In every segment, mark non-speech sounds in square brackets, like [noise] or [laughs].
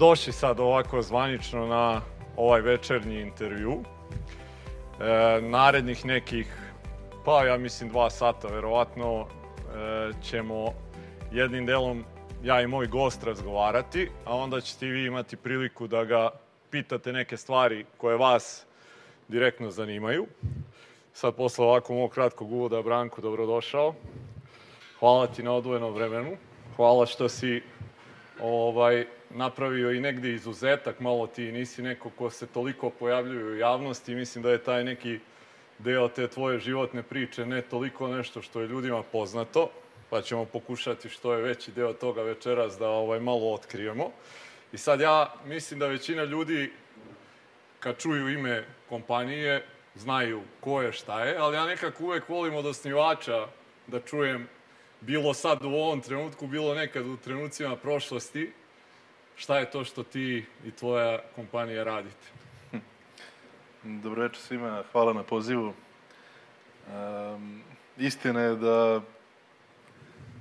Dobrodošli sad ovako zvanično na ovaj večernji intervju. E, narednih nekih, pa ja mislim dva sata verovatno, e, ćemo jednim delom ja i moj gost razgovarati, a onda ćete vi imati priliku da ga pitate neke stvari koje vas direktno zanimaju. Sad posle ovako mog kratkog uvoda, Branko, dobrodošao. Hvala ti na odvojenom vremenu. Hvala što si ovaj, napravio i negde izuzetak, malo ti nisi neko ko se toliko pojavljuje u javnosti. Mislim da je taj neki deo te tvoje životne priče ne toliko nešto što je ljudima poznato, pa ćemo pokušati što je veći deo toga večeras da ovaj malo otkrijemo. I sad ja mislim da većina ljudi kad čuju ime kompanije znaju ko je šta je, ali ja nekako uvek volim od osnivača da čujem bilo sad u ovom trenutku, bilo nekad u trenucima prošlosti, šta je to što ti i tvoja kompanija radite? Dobro večer svima, hvala na pozivu. Um, istina je da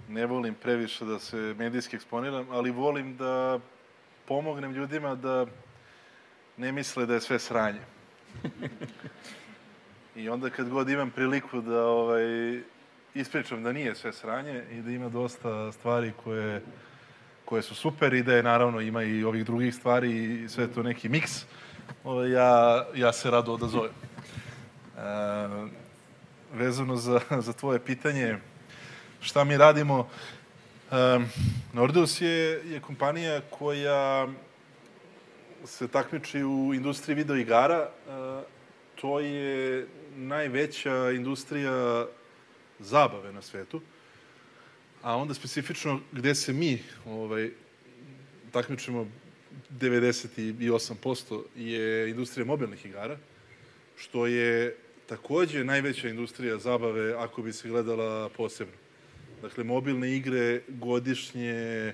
ne volim previše da se medijski eksponiram, ali volim da pomognem ljudima da ne misle da je sve sranje. I onda kad god imam priliku da ovaj, ispričam da nije sve sranje i da ima dosta stvari koje, koje su super i da je naravno ima i ovih drugih stvari i sve to neki miks, ovaj, ja, ja se rado odazovem. E, vezano za, za tvoje pitanje, šta mi radimo, e, Nordeus je, je kompanija koja se takmiči u industriji video igara. E, to je najveća industrija zabave na svetu, a onda specifično gde se mi ovaj, takmičimo 98% je industrija mobilnih igara, što je takođe najveća industrija zabave ako bi se gledala posebno. Dakle, mobilne igre godišnje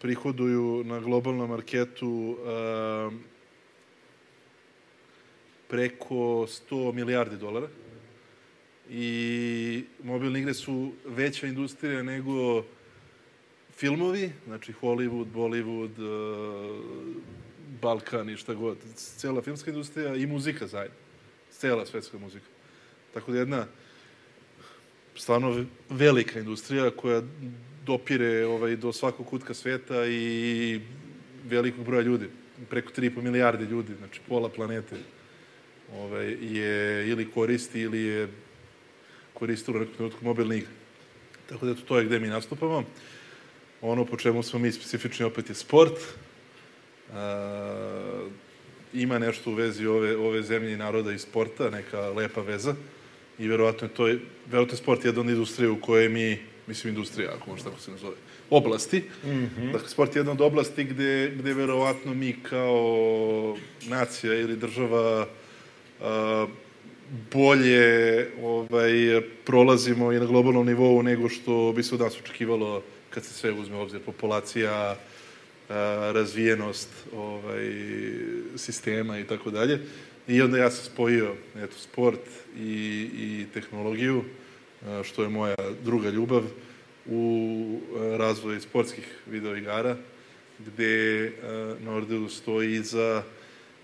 prihoduju na globalnom marketu uh, preko 100 milijardi dolara i mobilne igre su veća industrija nego filmovi, znači Hollywood, Bollywood, uh, Balkan i šta god. Cela filmska industrija i muzika zajedno. Cela svetska muzika. Tako da jedna stvarno velika industrija koja dopire ovaj, do svakog kutka sveta i velikog broja ljudi. Preko 3,5 milijarde ljudi, znači pola planete ovaj, je ili koristi ili je koristilo u nekom trenutku mobilne igre. Tako da to, to je gde mi nastupamo. Ono po čemu smo mi specifični opet je sport. E, ima nešto u vezi ove, ove zemlje i naroda i sporta, neka lepa veza. I verovatno je to, verovatno je sport jedna od industrije u kojoj mi, mislim industrija, ako možda tako se nazove, oblasti. Mm -hmm. Dakle, sport je jedna od oblasti gde, gde verovatno mi kao nacija ili država a, bolje ovaj, prolazimo i na globalnom nivou nego što bi se od nas očekivalo kad se sve uzme u obzir populacija, razvijenost ovaj, sistema i tako dalje. I onda ja sam spojio eto, sport i, i tehnologiju, što je moja druga ljubav, u razvoju sportskih videoigara, gde Nordeus stoji za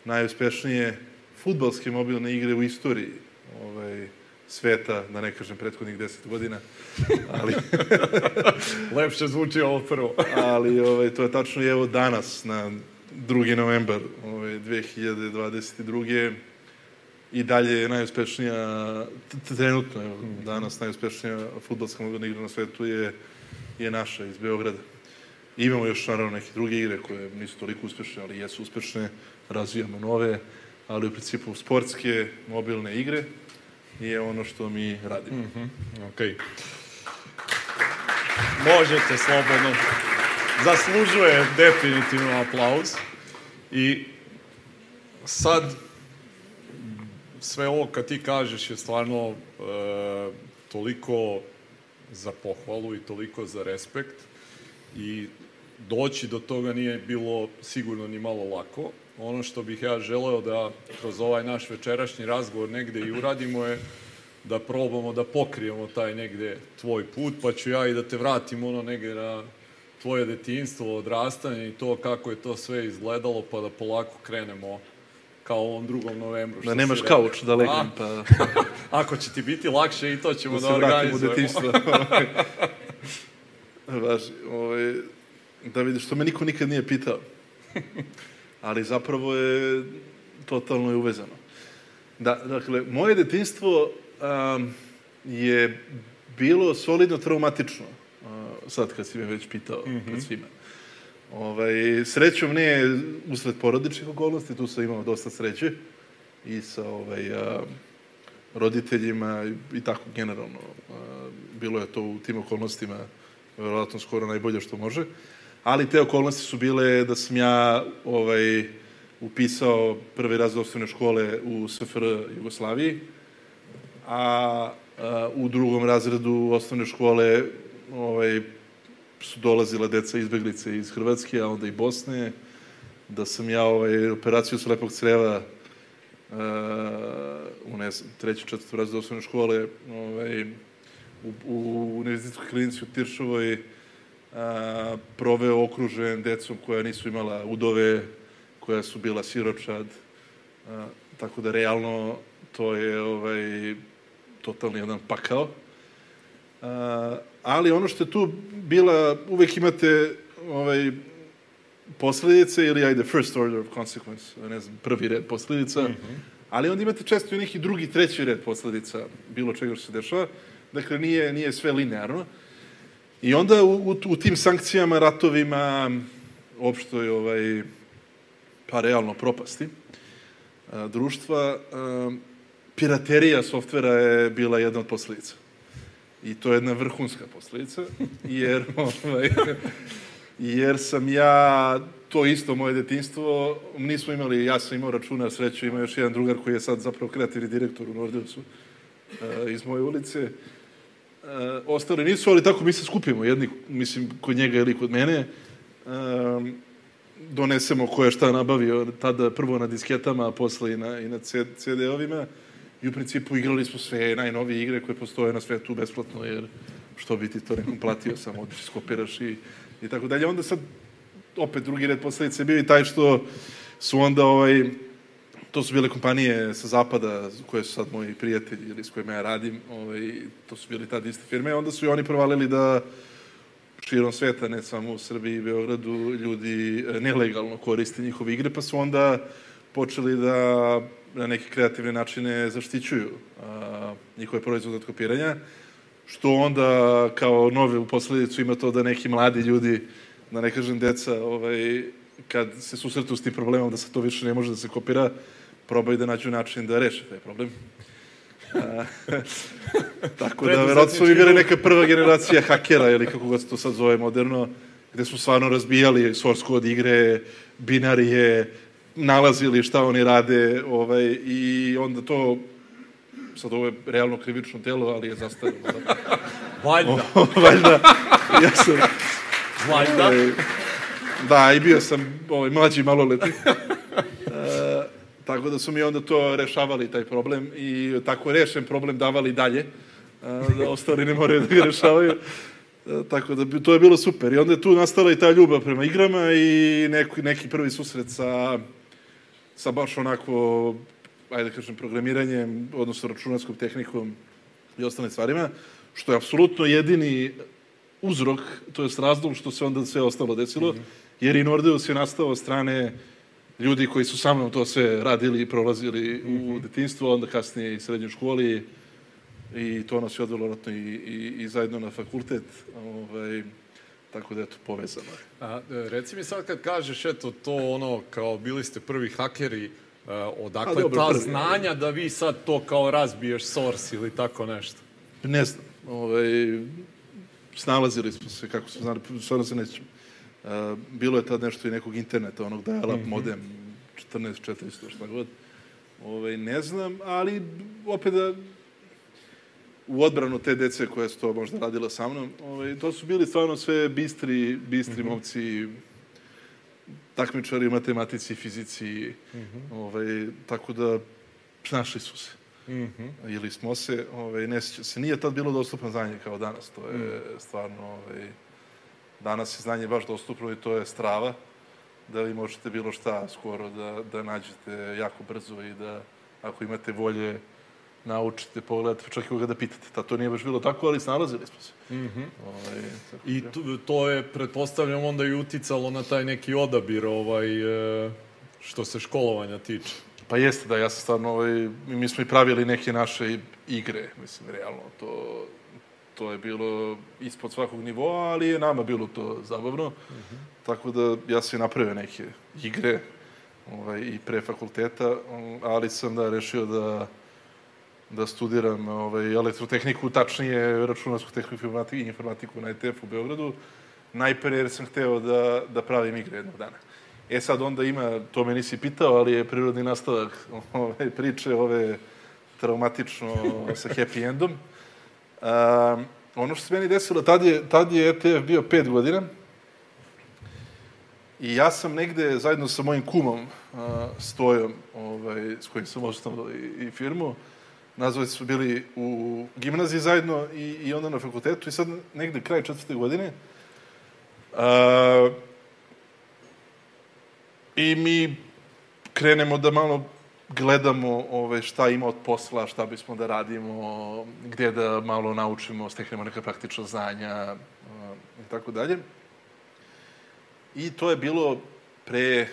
najuspešnije futbalske mobilne igre u istoriji ovaj, sveta, da ne kažem prethodnih deset godina, ali... [laughs] Lepše zvuči ovo prvo. ali ovaj, to je tačno i evo danas, na 2. novembar ovaj, 2022. I dalje je najuspešnija, trenutno, evo, danas najuspešnija futbalska mobilna igra na svetu je, je naša iz Beograda. I imamo još naravno neke druge igre koje nisu toliko uspešne, ali jesu uspešne, razvijamo nove ali u principu sportske mobilne igre je ono što mi radimo. Mm -hmm. Ok. Možete slobodno. Zaslužuje definitivno aplauz. I sad sve ovo kad ti kažeš je stvarno e, toliko za pohvalu i toliko za respekt i doći do toga nije bilo sigurno ni malo lako ono što bih ja želeo da kroz ovaj naš večerašnji razgovor negde i uradimo je da probamo da pokrijemo taj negde tvoj put, pa ću ja i da te vratim ono negde na tvoje detinstvo, odrastanje i to kako je to sve izgledalo, pa da polako krenemo kao u ovom drugom novembru. Da nemaš kauč da legnem, pa... [laughs] Ako će ti biti lakše i to ćemo da, da organizujemo. u detinstvo. [laughs] Važi, ovaj, da vidiš, što me niko nikad nije pitao. Ali zapravo je totalno je uvezano. Da, dakle, moje detinstvo um, je bilo solidno traumatično. Uh, sad kad si me već pitao, mm -hmm. pred svima. Ovaj, srećom ne usred porodičnih okolnosti, tu sam imao dosta sreće i sa ovaj, a, roditeljima i, i tako generalno. A, bilo je to u tim okolnostima verovatno skoro najbolje što može. Ali te okolnosti su bile da sam ja ovaj, upisao prvi raz osnovne škole u SFR Jugoslaviji, a, a u drugom razredu osnovne škole ovaj, su dolazila deca izbeglice iz Hrvatske, a onda i Bosne, da sam ja ovaj, operaciju slepog creva uh, u ne znam, treći, četvrtu razredu osnovne škole ovaj, u, u univerzitetskoj klinici u Tiršovoj a, proveo okružen decom koja nisu imala udove, koja su bila siročad. A, tako da realno to je ovaj, totalni jedan pakao. A, ali ono što je tu bila, uvek imate ovaj, posledice ili ajde first order of consequence, ne znam, prvi red posledica, mm -hmm. ali onda imate često i neki drugi, treći red posledica bilo čega što se dešava. Dakle, nije, nije sve linearno. I onda u, u, u tim sankcijama, ratovima, opštoj ovaj, pa realno propasti a, društva, a, piraterija softvera je bila jedna od posledica. I to je jedna vrhunska posledica, jer, [laughs] ovaj, jer sam ja, to isto moje detinstvo, nismo imali, ja sam imao računa, sreću, ima još jedan drugar koji je sad zapravo kreativni direktor u Nordeusu iz moje ulice, Uh, ostali nisu, ali tako mi se skupimo, jedni, mislim, kod njega ili kod mene. Uh, donesemo ko je šta nabavio, tada prvo na disketama, a posle i na, i na CD-ovima. I u principu igrali smo sve najnovije igre koje postoje na svetu besplatno, jer što bi ti to nekom platio, samo odeš, skopiraš i, i tako dalje. Onda sad, opet drugi red posledice bio i taj što su onda ovaj, to su bile kompanije sa zapada, koje su sad moji prijatelji ili s kojima ja radim, ovaj, to su bili tad iste firme, onda su i oni provalili da širom sveta, ne samo u Srbiji i Beogradu, ljudi e, nelegalno koriste njihove igre, pa su onda počeli da na neke kreativne načine zaštićuju a, njihove proizvode od kopiranja, što onda kao nove u posledicu ima to da neki mladi ljudi, da ne kažem deca, ovaj, kad se susretu s tim problemom da se to više ne može da se kopira, probaju da nađu način da reše taj problem. [laughs] A, tako da, verovatno su bili neka prva generacija hakera, ili kako god se to sad zove moderno, gde smo stvarno razbijali source code igre, binarije, nalazili šta oni rade, ovaj, i onda to, sad ovo je realno krivično telo, ali je zastavilo. Da. [laughs] Valjda. [laughs] O, valjda. Ja sam... Valjda. Ovaj, da, i bio sam ovaj, mlađi maloletnik. Tako da su mi onda to rešavali, taj problem, i tako rešen problem davali dalje, da ostali ne moraju da ga rešavaju. [laughs] Tako da to je bilo super. I onda je tu nastala i ta ljubav prema igrama i neki, neki prvi susret sa, sa baš onako, ajde da kažem, programiranjem, odnosno računarskom tehnikom i ostalim stvarima, što je apsolutno jedini uzrok, to je razlog što se onda sve ostalo desilo, mm -hmm. jer i Nordeus je nastao od strane ljudi koji su sa mnom to sve radili i prolazili mm -hmm. u mhm. detinstvo, onda kasnije i srednjoj školi i to nas je odvelo vratno i, i, i zajedno na fakultet. Ovaj, tako da eto, povezano A, e, reci mi sad kad kažeš, eto, to ono, kao bili ste prvi hakeri, uh, odakle A, dobro, ta prvi, znanja da vi sad to kao razbiješ source ili tako nešto? Ne znam. Ovaj, snalazili smo se, kako smo znali, stvarno se nećemo. Uh, bilo je tad nešto i nekog interneta, onog dial-up mm -hmm. modem, 14, 400, šta god. Ove, ovaj, ne znam, ali opet da u odbranu te dece koja su to možda radila sa mnom, ove, ovaj, to su bili stvarno sve bistri, bistri mm -hmm. momci, takmičari matematici, fizici, mm -hmm. ovaj, tako da snašli su se. Mm -hmm. Ili smo se, ovaj, ne sjeća se. Nije tad bilo dostupno znanje kao danas, to je mm. stvarno ovaj, Danas je znanje baš dostupno i to je strava, da vi možete bilo šta skoro da, da nađete jako brzo i da ako imate volje naučite, pogledate, čak i ga da pitate. Ta, to nije baš bilo tako, ali snalazili smo se. Mhm. Ovaj, tako I to, to je, pretpostavljam, onda i uticalo na taj neki odabir, ovaj, e, što se školovanja tiče. Pa jeste da, ja sam stvarno, ovaj, mi smo i pravili neke naše igre, mislim, realno, to, to je bilo ispod svakog nivoa, ali je nama bilo to zabavno. Tako da ja sam i napravio neke igre ovaj, i pre fakulteta, ali sam da rešio da da studiram ovaj, elektrotehniku, tačnije računarsku tehniku i informatiku, i informatiku na ETF u Beogradu, najpre jer sam hteo da, da pravim igre jednog dana. E sad onda ima, to me nisi pitao, ali je prirodni nastavak [laughs] ove priče, ove traumatično sa happy endom. Um, ono što se meni desilo, tad je, tad je ETF bio pet godina i ja sam negde zajedno sa mojim kumom uh, Stojom, ovaj, s kojim sam osnovao i, i firmu, nazvali su bili u gimnaziji zajedno i, i onda na fakultetu i sad negde kraj četvrte godine uh, i mi krenemo da malo gledamo ove, šta ima od posla, šta bismo da radimo, gde da malo naučimo, steknemo neka praktična znanja uh, i tako dalje. I to je bilo pre,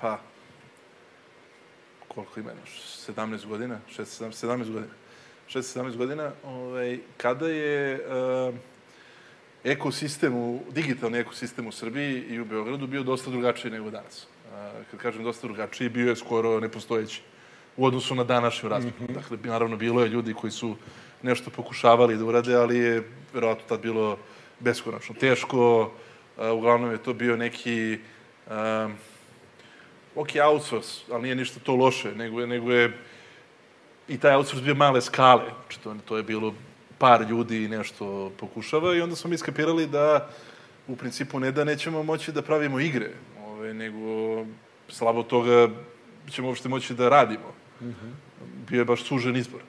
pa, koliko ima, 17 godina, 16, 17 godina. 16-17 godina, ovaj, kada je uh, ekosistem, u, digitalni ekosistem u Srbiji i u Beogradu bio dosta drugačiji nego danas. Kad kažem dosta drugačiji, bio je skoro nepostojeći u odnosu na današnju razliku. Mm -hmm. Dakle, naravno, bilo je ljudi koji su nešto pokušavali da urade, ali je verovatno tad bilo beskonačno teško. Uglavnom je to bio neki um, ok, outsource, ali nije ništa to loše, nego je, nego je i taj outsource bio male skale. Znači, to, to je bilo par ljudi i nešto pokušava i onda smo mi skapirali da u principu ne da nećemo moći da pravimo igre, ove, nego slabo toga ćemo uopšte moći da radimo. Bio je baš sužen izbor.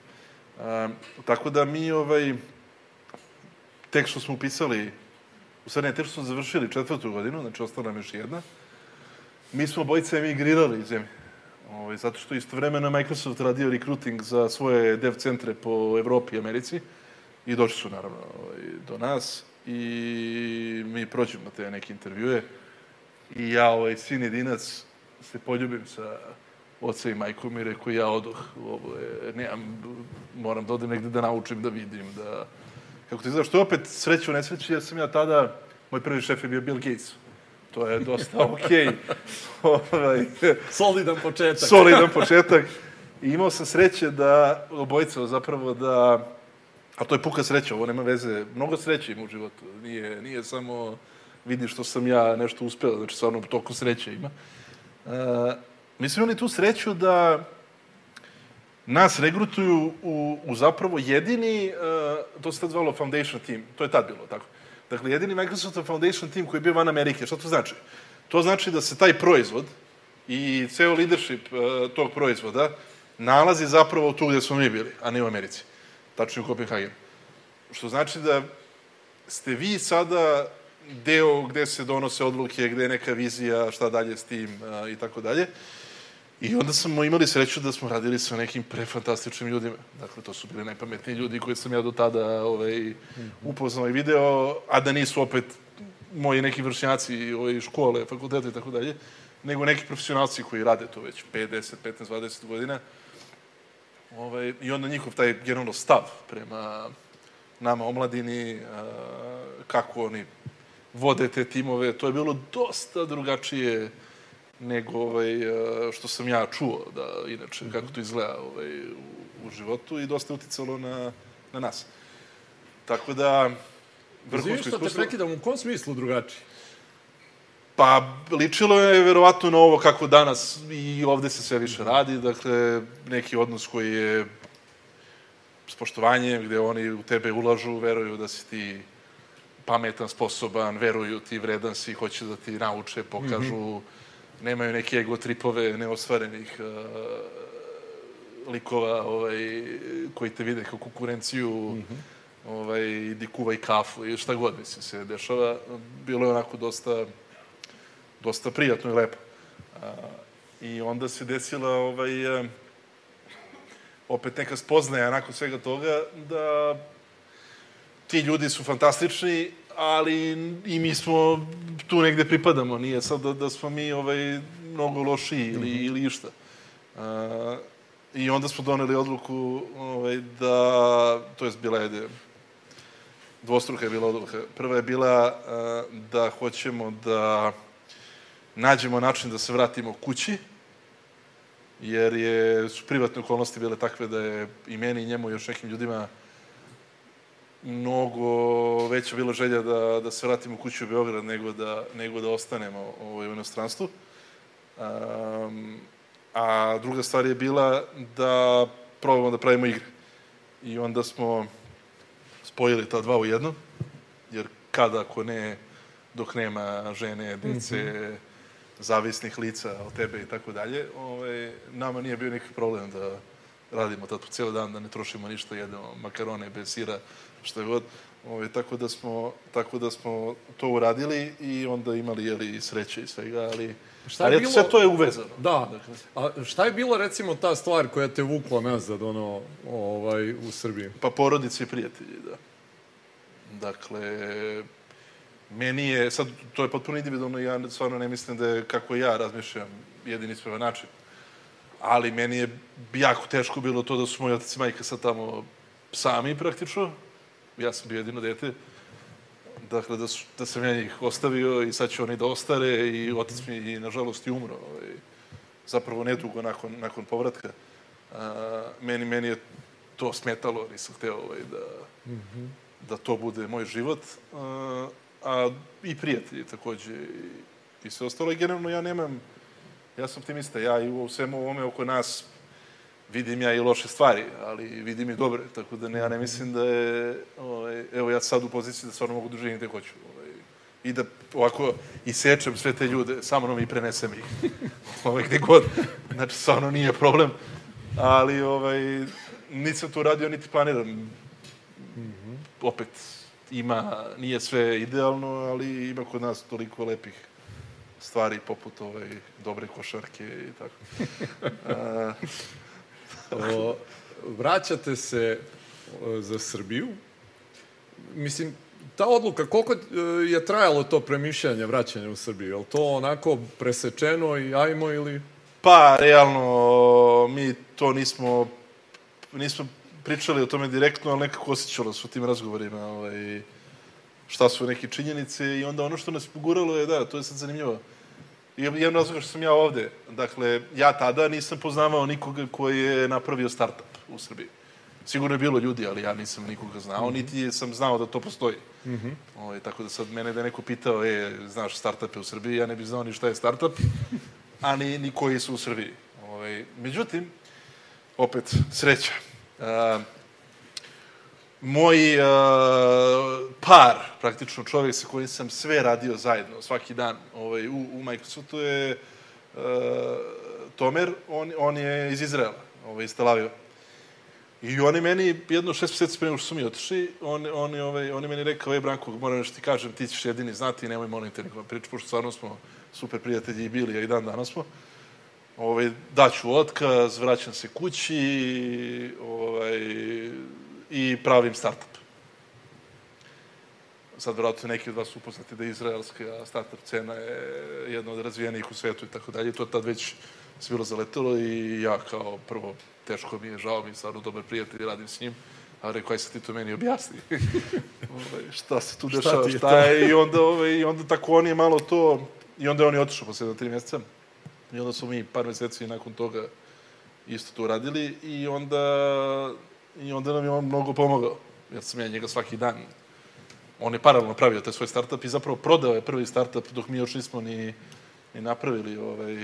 A, tako da mi ovaj, tek što smo upisali, u stvari ne, tek što smo završili četvrtu godinu, znači ostala nam još jedna, mi smo obojice emigrirali iz zemlje. Ovaj, zato što istovremeno Microsoft radio recruiting za svoje dev centre po Evropi i Americi i došli su naravno ovaj, do nas i mi prođemo te neke intervjue i ja, ovaj, sin jedinac, se poljubim sa oca i majkom i rekao ja odoh, ovo je, nemam, moram da odem negde da naučim, da vidim, da... Kako ti znaš, što je opet sreća u nesreći, jer sam ja tada, moj prvi šef je bio Bill Gates. To je dosta [laughs] okej. ovaj, Solidan početak. solidan početak. I imao sam sreće da, obojica zapravo da, a to je puka sreća, ovo nema veze, mnogo sreće ima u životu. Nije, nije samo vidi što sam ja nešto uspeo, znači stvarno toliko sreće ima. Uh, mi smo imali tu sreću da nas regrutuju u, u zapravo jedini, uh, to se tad zvalo Foundation Team, to je tad bilo, tako. Dakle, jedini Microsoft Foundation Team koji je bio van Amerike. Šta to znači? To znači da se taj proizvod i ceo leadership uh, tog proizvoda nalazi zapravo tu gde smo mi bili, a ne u Americi. Tačno u Kopenhagenu. Što znači da ste vi sada deo gde se donose odluke, gde je neka vizija, šta dalje s tim i tako dalje. I onda smo imali sreću da smo radili sa nekim prefantastičnim ljudima. Dakle, to su bili najpametniji ljudi koje sam ja do tada ovaj, upoznao i video, a da nisu opet moji neki vršnjaci ovaj, škole, fakultete i tako dalje, nego neki profesionalci koji rade to već 5, 10, 15, 20 godina. Ovaj, I onda njihov taj generalno stav prema nama omladini, a, kako oni vode te timove, to je bilo dosta drugačije nego ovaj, a, što sam ja čuo, da inače, kako to izgleda ovaj, u, u životu i dosta uticalo na, na nas. Tako da, vrhunsko što te iskustvo. prekidam, u kom smislu drugačije? Pa, ličilo je verovatno na ovo kako danas i ovde se sve više radi, dakle, neki odnos koji je s poštovanjem, gde oni u tebe ulažu, veruju da si ti pametan, sposoban, veruju ti, vredan si, hoće da ti nauče, pokažu, nemaju neke ego tripove neostvarenih uh, likova ovaj, koji te vide kao konkurenciju. ovaj, idi kuvaj kafu i šta god, mislim, se dešava. Bilo je onako dosta, dosta prijatno i lepo. A, I onda se desila ovaj, a, opet neka spoznaja nakon svega toga da ti ljudi su fantastični, ali i mi smo tu negde pripadamo. Nije sad da, da smo mi ovaj, mnogo lošiji ili, mm -hmm. ili išta. A, I onda smo doneli odluku ovaj, da, to je bila je dvostruka je bila odluka. Prva je bila uh, da hoćemo da nađemo način da se vratimo kući, jer je, su privatne okolnosti bile takve da je i meni i njemu i još nekim ljudima mnogo veća bila želja da, da se vratimo kući u Beograd nego da, nego da ostanemo ovaj, u inostranstvu. Um, a druga stvar je bila da probamo da pravimo igre. I onda smo spojili ta dva u jedno, jer kada ako ne, dok nema žene, dece, mm -hmm. zavisnih lica od tebe i tako dalje, ovaj, nama nije bio nikakvi problem da radimo tako cijeli dan, da ne trošimo ništa, jedemo makarone bez sira, je god. Ovaj, tako, da smo, tako da smo to uradili i onda imali jeli, sreće i svega, ali, šta je ali bilo... sve to je uvezano. Da. Dakle. A šta je bilo recimo ta stvar koja te vukla nazad ono, ovaj, u Srbiji? Pa porodice i prijatelji, da. Dakle, meni je, sad to je potpuno individualno, ja stvarno ne mislim da je kako ja razmišljam jedini ispravan način. Ali meni je jako teško bilo to da su moji otac i majka sad tamo sami praktično. Ja sam bio jedino dete. Dakle, da, su, da sam ja njih ostavio i sad će oni da ostare i otac mi i nažalost i umro. Ovaj, zapravo nedugo nakon, nakon povratka. A, meni, meni je to smetalo, nisam hteo ovaj, da, mm -hmm da to bude moj život, a, a i prijatelji takođe i, i sve ostalo. I generalno ja nemam, ja sam optimista, ja i u svemu ovome oko nas vidim ja i loše stvari, ali vidim i dobre, tako da ne, ja ne mislim da je, ovaj, evo ja sad u poziciji da stvarno mogu da živim gde hoću. Ovaj, I da ovako isečem sve te ljude, samo nam i prenesem ih. [laughs] ovaj, gde god. Znači, stvarno nije problem. Ali, ovaj, nisam to radio, niti planiram opet ima, nije sve idealno, ali ima kod nas toliko lepih stvari poput ovaj, dobre košarke i tako. [laughs] A, o, vraćate se za Srbiju. Mislim, ta odluka, koliko e, je trajalo to premišljanje vraćanja u Srbiju? Je li to onako presečeno i ajmo ili... Pa, realno, mi to nismo, nismo pričali o tome direktno, ali nekako osjećalo su tim razgovorima ovaj, šta su neke činjenice i onda ono što nas poguralo je, da, to je sad zanimljivo. I jedan razlog što sam ja ovde, dakle, ja tada nisam poznavao nikoga koji je napravio startup u Srbiji. Sigurno je bilo ljudi, ali ja nisam nikoga znao, mm -hmm. niti sam znao da to postoji. Mm -hmm. ovaj, tako da sad mene da je neko pitao, e, znaš startupe u Srbiji, ja ne bih znao ni šta je startup, a ni, ni koji su u Srbiji. Ovaj, međutim, opet, sreća moj uh, par, praktično čovjek sa kojim sam sve radio zajedno, svaki dan ovaj, u, u Microsoftu je uh, Tomer, on, on je iz Izraela, ovaj, iz Tel Aviva. I on je meni, jedno šest meseci pre što su mi otišli, on, on, je, ovaj, on je meni rekao, ej Branko, moram nešto ti kažem, ti ćeš jedini znati, nemoj molim te nikome pričati, pošto stvarno smo super prijatelji i bili, a i dan danas smo ovaj, daću otkaz, vraćam se kući ovaj, i pravim startup. Sad, vratno, neki od vas upoznati da je izraelska startup cena je jedna od razvijenijih u svetu i tako dalje. To tad već se bilo zaletelo i ja kao prvo teško mi je, žao mi je, stvarno dobar prijatelj, radim s njim. A rekao, aj se ti to meni objasni. [laughs] ovaj, šta se tu dešava, šta, šta je? I onda, ovaj, I onda tako on je malo to... I onda on je otišao posle tri mjeseca. I onda smo mi par meseci nakon toga isto to radili i onda, i onda nam je on mnogo pomogao. Jer sam ja njega svaki dan on je paralelno pravio taj svoj startup i zapravo prodao je prvi startup dok mi još nismo ni, ni napravili ovaj,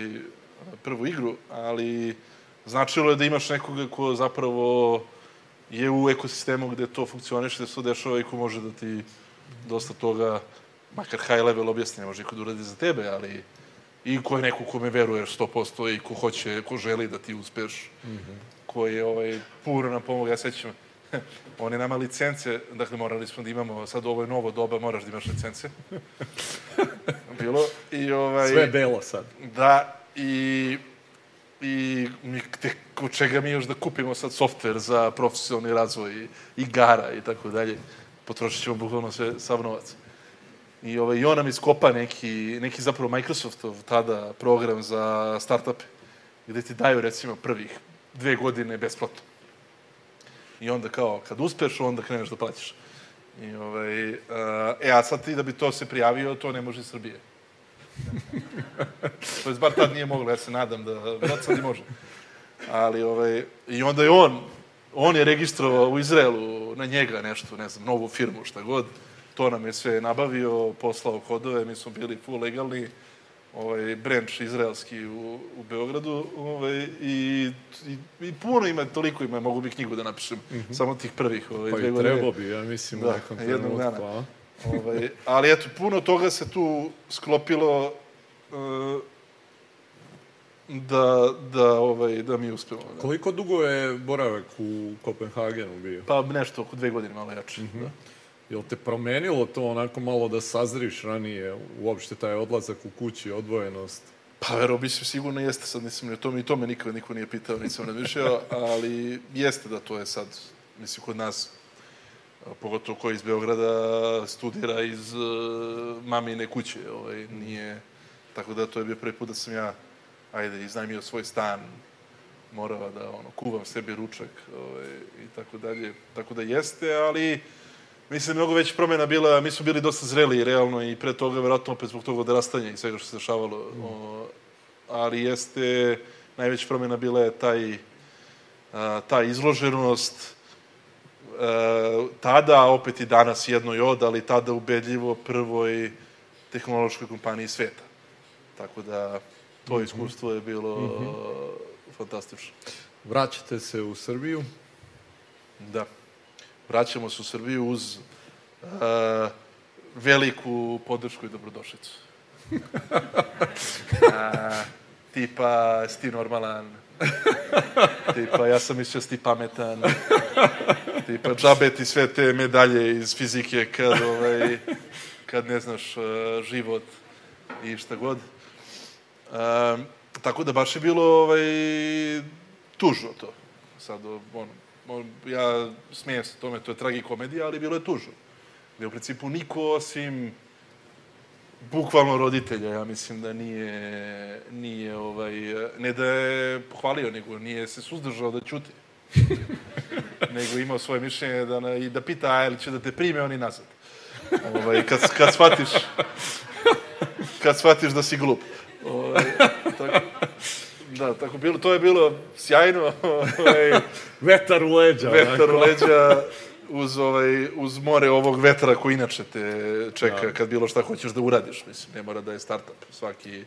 prvu igru, ali značilo je da imaš nekoga ko zapravo je u ekosistemu gde to funkcioniše, gde se to dešava i ko može da ti dosta toga, makar high level objasni, ne može niko da uradi za tebe, ali i ko je neko kome veruješ 100% i ko hoće, ko želi da ti uspeš, mm -hmm. Ko je ovaj, puro nam pomoga. Ja sećam, [laughs] Oni nama licence, dakle morali smo da imamo, sad ovo je novo doba, moraš da imaš licence. [laughs] Bilo. I ovaj... Sve belo sad. Da, i i mi, te, čega mi još da kupimo sad softver za profesionalni razvoj igara i tako dalje. Potrošit ćemo bukvalno sve, sav novac. I, ovaj, I on nam iskopa neki, neki zapravo Microsoftov tada program za startupe, gde ti daju recimo prvih dve godine besplatno. I onda kao, kad uspeš, onda kreneš da plaćaš. I, ovaj, uh, e, a sad ti da bi to se prijavio, to ne može iz Srbije. [laughs] to je bar tad nije moglo, ja se nadam da vrat sad i može. Ali, ovaj, i onda je on, on je registrovao u Izraelu na njega nešto, ne znam, novu firmu, šta god. To nam je sve nabavio, poslao kodove, mi smo bili full legalni ovaj, branch izraelski u, u Beogradu ovaj, i, i, i puno ima, toliko ima, mogu bi knjigu da napišem, mm -hmm. samo tih prvih ovaj, pa i trebao bi, ja mislim, da, nekom trenutku. Dana. ovaj, ali eto, puno toga se tu sklopilo uh, da, da, ovaj, da mi uspemo. Da. Koliko dugo je boravak u Kopenhagenu bio? Pa nešto, oko dve godine, malo jače. Mm -hmm. da. Jel te promenilo to onako malo da sazriš ranije, uopšte taj odlazak u kući, odvojenost? Pa vero, mislim, sigurno jeste, sad nisam ni o tome, i to me nikada niko nije pitao, nisam razmišljao, [laughs] ali jeste da to je sad, mislim, kod nas, pogotovo ko iz Beograda studira iz uh, mamine kuće, ovaj, nije, tako da to je bio prvi put da sam ja, ajde, iznajmio svoj stan, morao da, ono, kuvam sebi ručak, ovaj, i tako dalje, tako da jeste, ali, Mislim, mnogo već promjena bila, mi smo bili dosta zreli, realno, i pre toga, verovatno, opet zbog toga odrastanja i svega što se dešavalo. Mm. O, ali jeste, najveća promjena bila je taj, a, ta izloženost, a, tada, opet i danas jedno i od, ali tada ubedljivo prvoj tehnološkoj kompaniji sveta. Tako da, to mhm. iskustvo je bilo mm -hmm. fantastično. Vraćate se u Srbiju? Da vraćamo se u Srbiju uz uh, veliku podršku i dobrodošlicu. [laughs] uh, tipa, sti normalan, tipa, ja sam mislio sti pametan, tipa, džabe ti sve te medalje iz fizike kad, ovaj, kad ne znaš uh, život i šta god. Uh, tako da baš je bilo ovaj, tužno to. Sad, ono, ja smijem se tome, to je tragikomedija, ali bilo je tužno. Gde u principu niko osim bukvalno roditelja, ja mislim da nije, nije ovaj, ne da je pohvalio, nego nije se suzdržao da ćuti. [laughs] nego imao svoje mišljenje da, na, i da pita, a ili će da te prime oni nazad. Ovaj, kad, kad shvatiš kad shvatiš da si glup. Ovaj, tako, Da, tako bilo, to je bilo sjajno. [laughs] Ovaj, vetar u leđa. Vetar u leđa uz, ovaj, uz more ovog vetra koji inače te čeka da. kad bilo šta hoćeš da uradiš. Mislim, ne mora da je startup. Svaki,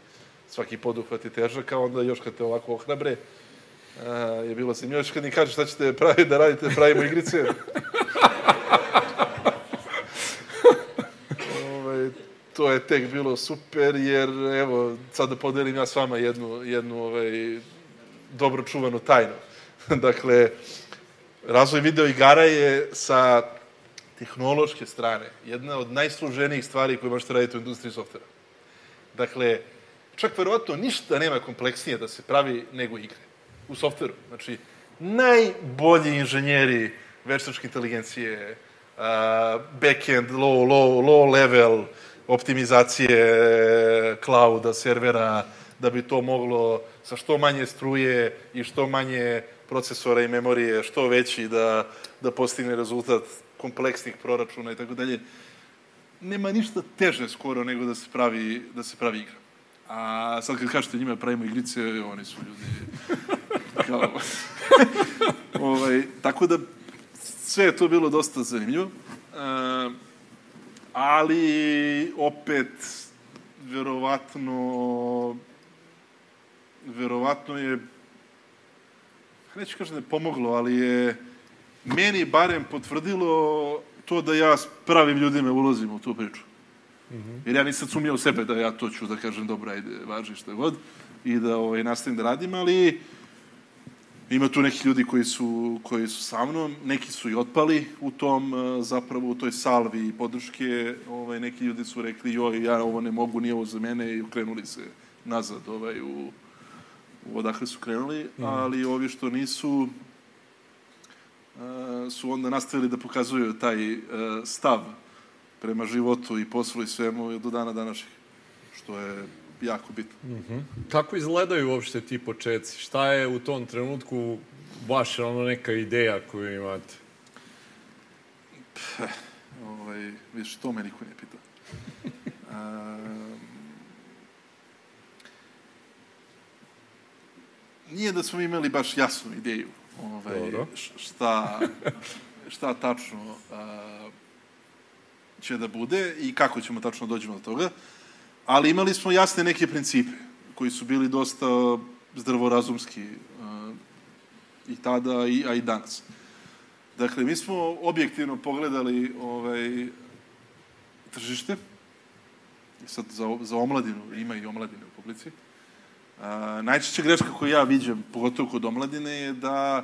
svaki poduhvat je težak, a onda još kad te ovako ohrabre, a, je bilo se još kad mi kažeš šta ćete praviti da radite, pravimo igrice. [laughs] to je tek bilo super, jer evo, sad da podelim ja s vama jednu, jednu ovaj, dobro čuvanu tajnu. [laughs] dakle, razvoj video igara je sa tehnološke strane jedna od najsloženijih stvari koje možete raditi u industriji softvera. Dakle, čak verovatno ništa nema kompleksnije da se pravi nego igre u softveru. Znači, najbolji inženjeri veštačke inteligencije, uh, backend, low, low, low level, optimizacije klauda, servera, da bi to moglo sa što manje struje i što manje procesora i memorije, što veći da, da postigne rezultat kompleksnih proračuna i tako dalje. Nema ništa teže skoro nego da se pravi, da se pravi igra. A sad kad kažete njima pravimo igrice, oni su ljudi [laughs] kao... [laughs] ovaj, tako da sve je to bilo dosta zanimljivo. Uh, ali opet verovatno verovatno je neću kažem da je pomoglo, ali je meni barem potvrdilo to da ja s pravim ljudima ulazim u tu priču. Mm -hmm. Jer ja nisam u sebe da ja to ću da kažem dobro, ajde, važi šta god i da ovaj, nastavim da radim, ali Ima tu neki ljudi koji su, koji su sa mnom, neki su i otpali u tom, uh, zapravo u toj salvi podrške, ovaj, neki ljudi su rekli, joj, ja ovo ne mogu, nije ovo za mene. I okrenuli se nazad ovaj, u, u odakle su krenuli, mm. ali ovi što nisu, uh, su onda nastavili da pokazuju taj uh, stav prema životu i poslu i svemu do dana današnjeg, što je jako bitno. Mm -hmm. Kako izgledaju uopšte ti početci? Šta je u tom trenutku vaša ono neka ideja koju imate? Peh, ovaj, viš, to me niko ne pita. [laughs] um, nije da smo imali baš jasnu ideju ovaj, šta, [laughs] šta tačno uh, će da bude i kako ćemo tačno dođemo do toga. Ali imali smo jasne neke principe koji su bili dosta zdravorazumski uh, i tada, i, a i danas. Dakle, mi smo objektivno pogledali ovaj, tržište, sad za, za omladinu, ima i omladine u publici, A, najčešća greška koju ja viđam, pogotovo kod omladine, je da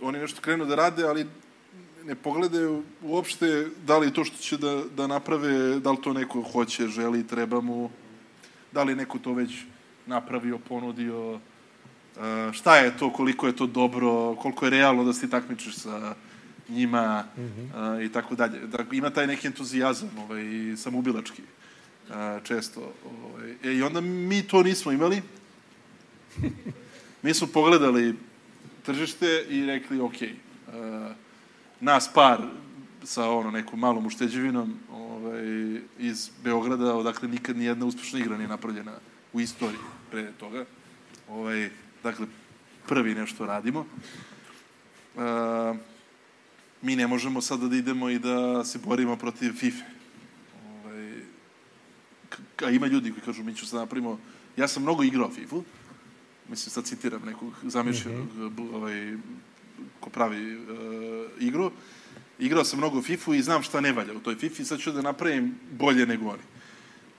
oni nešto krenu da rade, ali ne pogledaju uopšte da li to što će da, da naprave, da li to neko hoće, želi, treba mu, da li neko to već napravio, ponudio, šta je to, koliko je to dobro, koliko je realno da se takmičiš sa njima mm -hmm. i tako dalje. Dakle, ima taj neki entuzijazam ovaj, samoubilački često. Ovaj. E, I onda mi to nismo imali. [laughs] mi smo pogledali tržište i rekli, ok, nas par sa ono nekom malom ušteđevinom ovaj, iz Beograda, odakle nikad ni jedna uspešna igra nije napravljena u istoriji pre toga. Ovaj, dakle, prvi nešto radimo. Uh, mi ne možemo sada da idemo i da se borimo protiv FIFA. Ovaj, a ima ljudi koji kažu, mi ću sad napravimo... Ja sam mnogo igrao FIFA, mislim, sad citiram nekog zamišljenog mm -hmm. ovaj, ko pravi uh, igru. Igrao sam mnogo FIFA i znam šta ne valja u toj FIFA i sad ću da napravim bolje nego oni.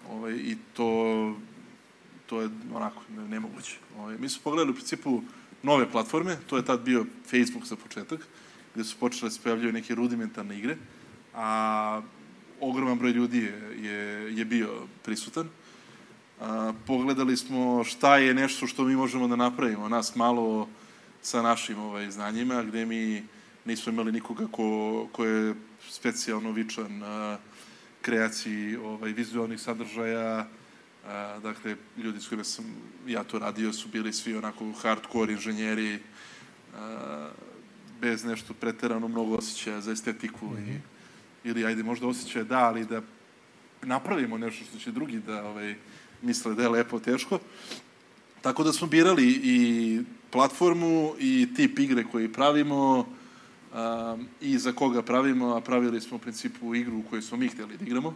Ovaj, I to, to je onako nemoguće. Ovaj, mi smo pogledali u principu nove platforme, to je tad bio Facebook za početak, gde su počele da se pojavljaju neke rudimentarne igre, a ogroman broj ljudi je, je, je bio prisutan. A, pogledali smo šta je nešto što mi možemo da napravimo. Nas malo sa našim ovaj, znanjima, gde mi nismo imali nikoga ko, ko je specijalno vičan a, kreaciji ovaj, vizualnih sadržaja, a, dakle, ljudi s kojima sam ja to radio su bili svi onako hardcore inženjeri, a, bez nešto preterano mnogo osjećaja za estetiku mm -hmm. i, mhm. ili ajde možda osjećaja da, ali da napravimo nešto što će drugi da ovaj, misle da je lepo, teško. Tako da smo birali i platformu i tip igre koji pravimo um, i za koga pravimo, a pravili smo u principu igru koju smo mi hteli da igramo.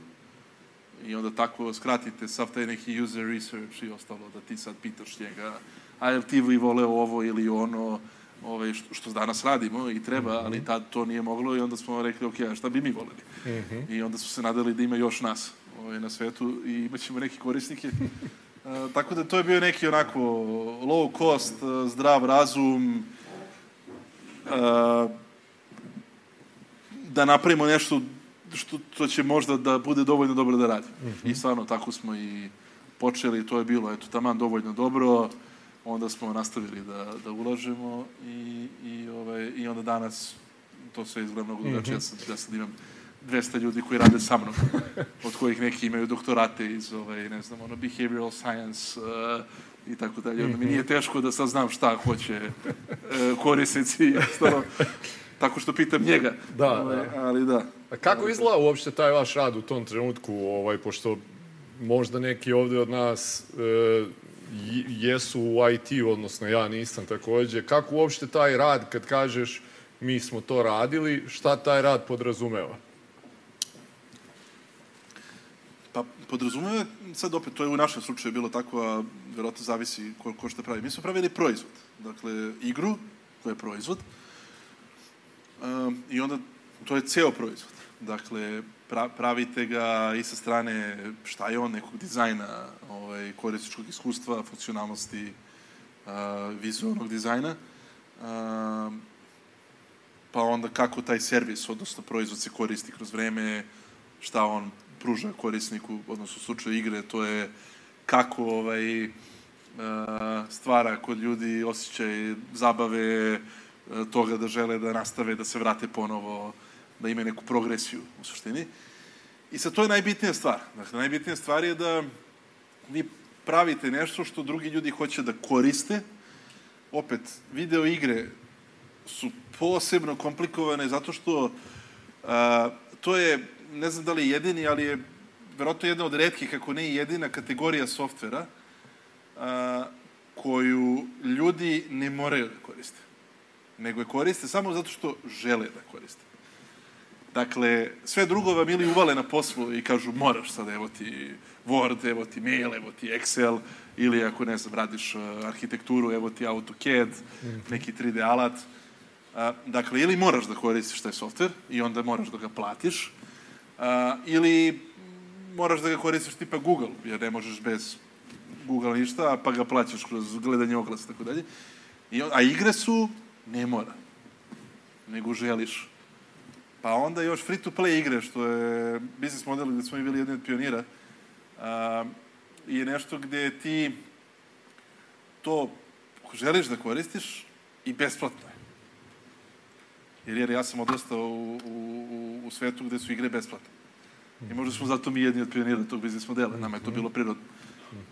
I onda tako skratite sav taj neki user research i ostalo, da ti sad pitaš njega, a jel ti vi vole ovo ili ono, ovaj, što, što danas radimo i treba, ali mhm. tad to nije moglo i onda smo rekli, ok, a šta bi mi voleli? Mm -hmm. I onda su se nadali da ima još nas ovaj, na svetu i imaćemo neke korisnike [laughs] E, tako da to je bio neki onako low cost, e, zdrav razum, e, da napravimo nešto što to će možda da bude dovoljno dobro da radi. Mm -hmm. I stvarno, tako smo i počeli, to je bilo, eto, taman dovoljno dobro, onda smo nastavili da, da ulažemo i, i, ovaj, i onda danas to sve izgleda mnogo drugačije. Mm -hmm. Ja sad, ja sad imam 200 ljudi koji rade sa mnom, od kojih neki imaju doktorate iz, ovaj, ne znam, ono, behavioral science uh, i tako dalje. Onda mi nije teško da sad znam šta hoće uh, korisnici, [laughs] stvarno, tako što pitam njega. Da, ovaj, da. Ali da. A kako izgleda uopšte taj vaš rad u tom trenutku, ovaj, pošto možda neki ovde od nas uh, jesu u IT, odnosno ja nisam takođe. Kako uopšte taj rad, kad kažeš mi smo to radili, šta taj rad podrazumeva? Pa podrazumeva, sad opet, to je u našem slučaju bilo tako, a verovatno zavisi ko, ko šta pravi. Mi smo pravili proizvod, dakle, igru, to je proizvod, um, i onda to je ceo proizvod. Dakle, pra, pravite ga i sa strane šta je on, nekog dizajna, ovaj, korisničkog iskustva, funkcionalnosti, uh, vizualnog dizajna, Um, pa onda kako taj servis, odnosno proizvod se koristi kroz vreme, šta on pruža korisniku, odnosno u slučaju igre, to je kako ovaj, uh, stvara kod ljudi osjećaj zabave, uh, toga da žele da nastave, da se vrate ponovo, da imaju neku progresiju u suštini. I sad to je najbitnija stvar. Dakle, najbitnija stvar je da vi pravite nešto što drugi ljudi hoće da koriste. Opet, video igre su posebno komplikovane zato što a, to je, ne znam da li je jedini, ali je verovatno jedna od redkih, kako ne i jedina kategorija softvera a, koju ljudi ne moraju da koriste. Nego je koriste samo zato što žele da koriste. Dakle, sve drugo vam ili uvale na poslu i kažu moraš sad, evo ti Word, evo ti mail, evo ti Excel, ili ako ne znam, radiš uh, arhitekturu, evo ti AutoCAD, neki 3D alat. Uh, dakle, ili moraš da koristiš taj softver i onda moraš da ga platiš, uh, ili moraš da ga koristiš tipa Google, jer ne možeš bez Google ništa, pa ga plaćaš kroz gledanje oglasa, tako dalje. I, a igre su, ne mora, nego želiš. Pa onda još free-to-play igre, što je biznis model gde smo i bili jedni od pionira, a, je nešto gde ti to želiš da koristiš i besplatno. Jer, jer ja sam odrastao u, u, u svetu gde su igre besplatne. I možda smo zato mi jedni od pionira tog biznis modela. Nama je to bilo prirodno.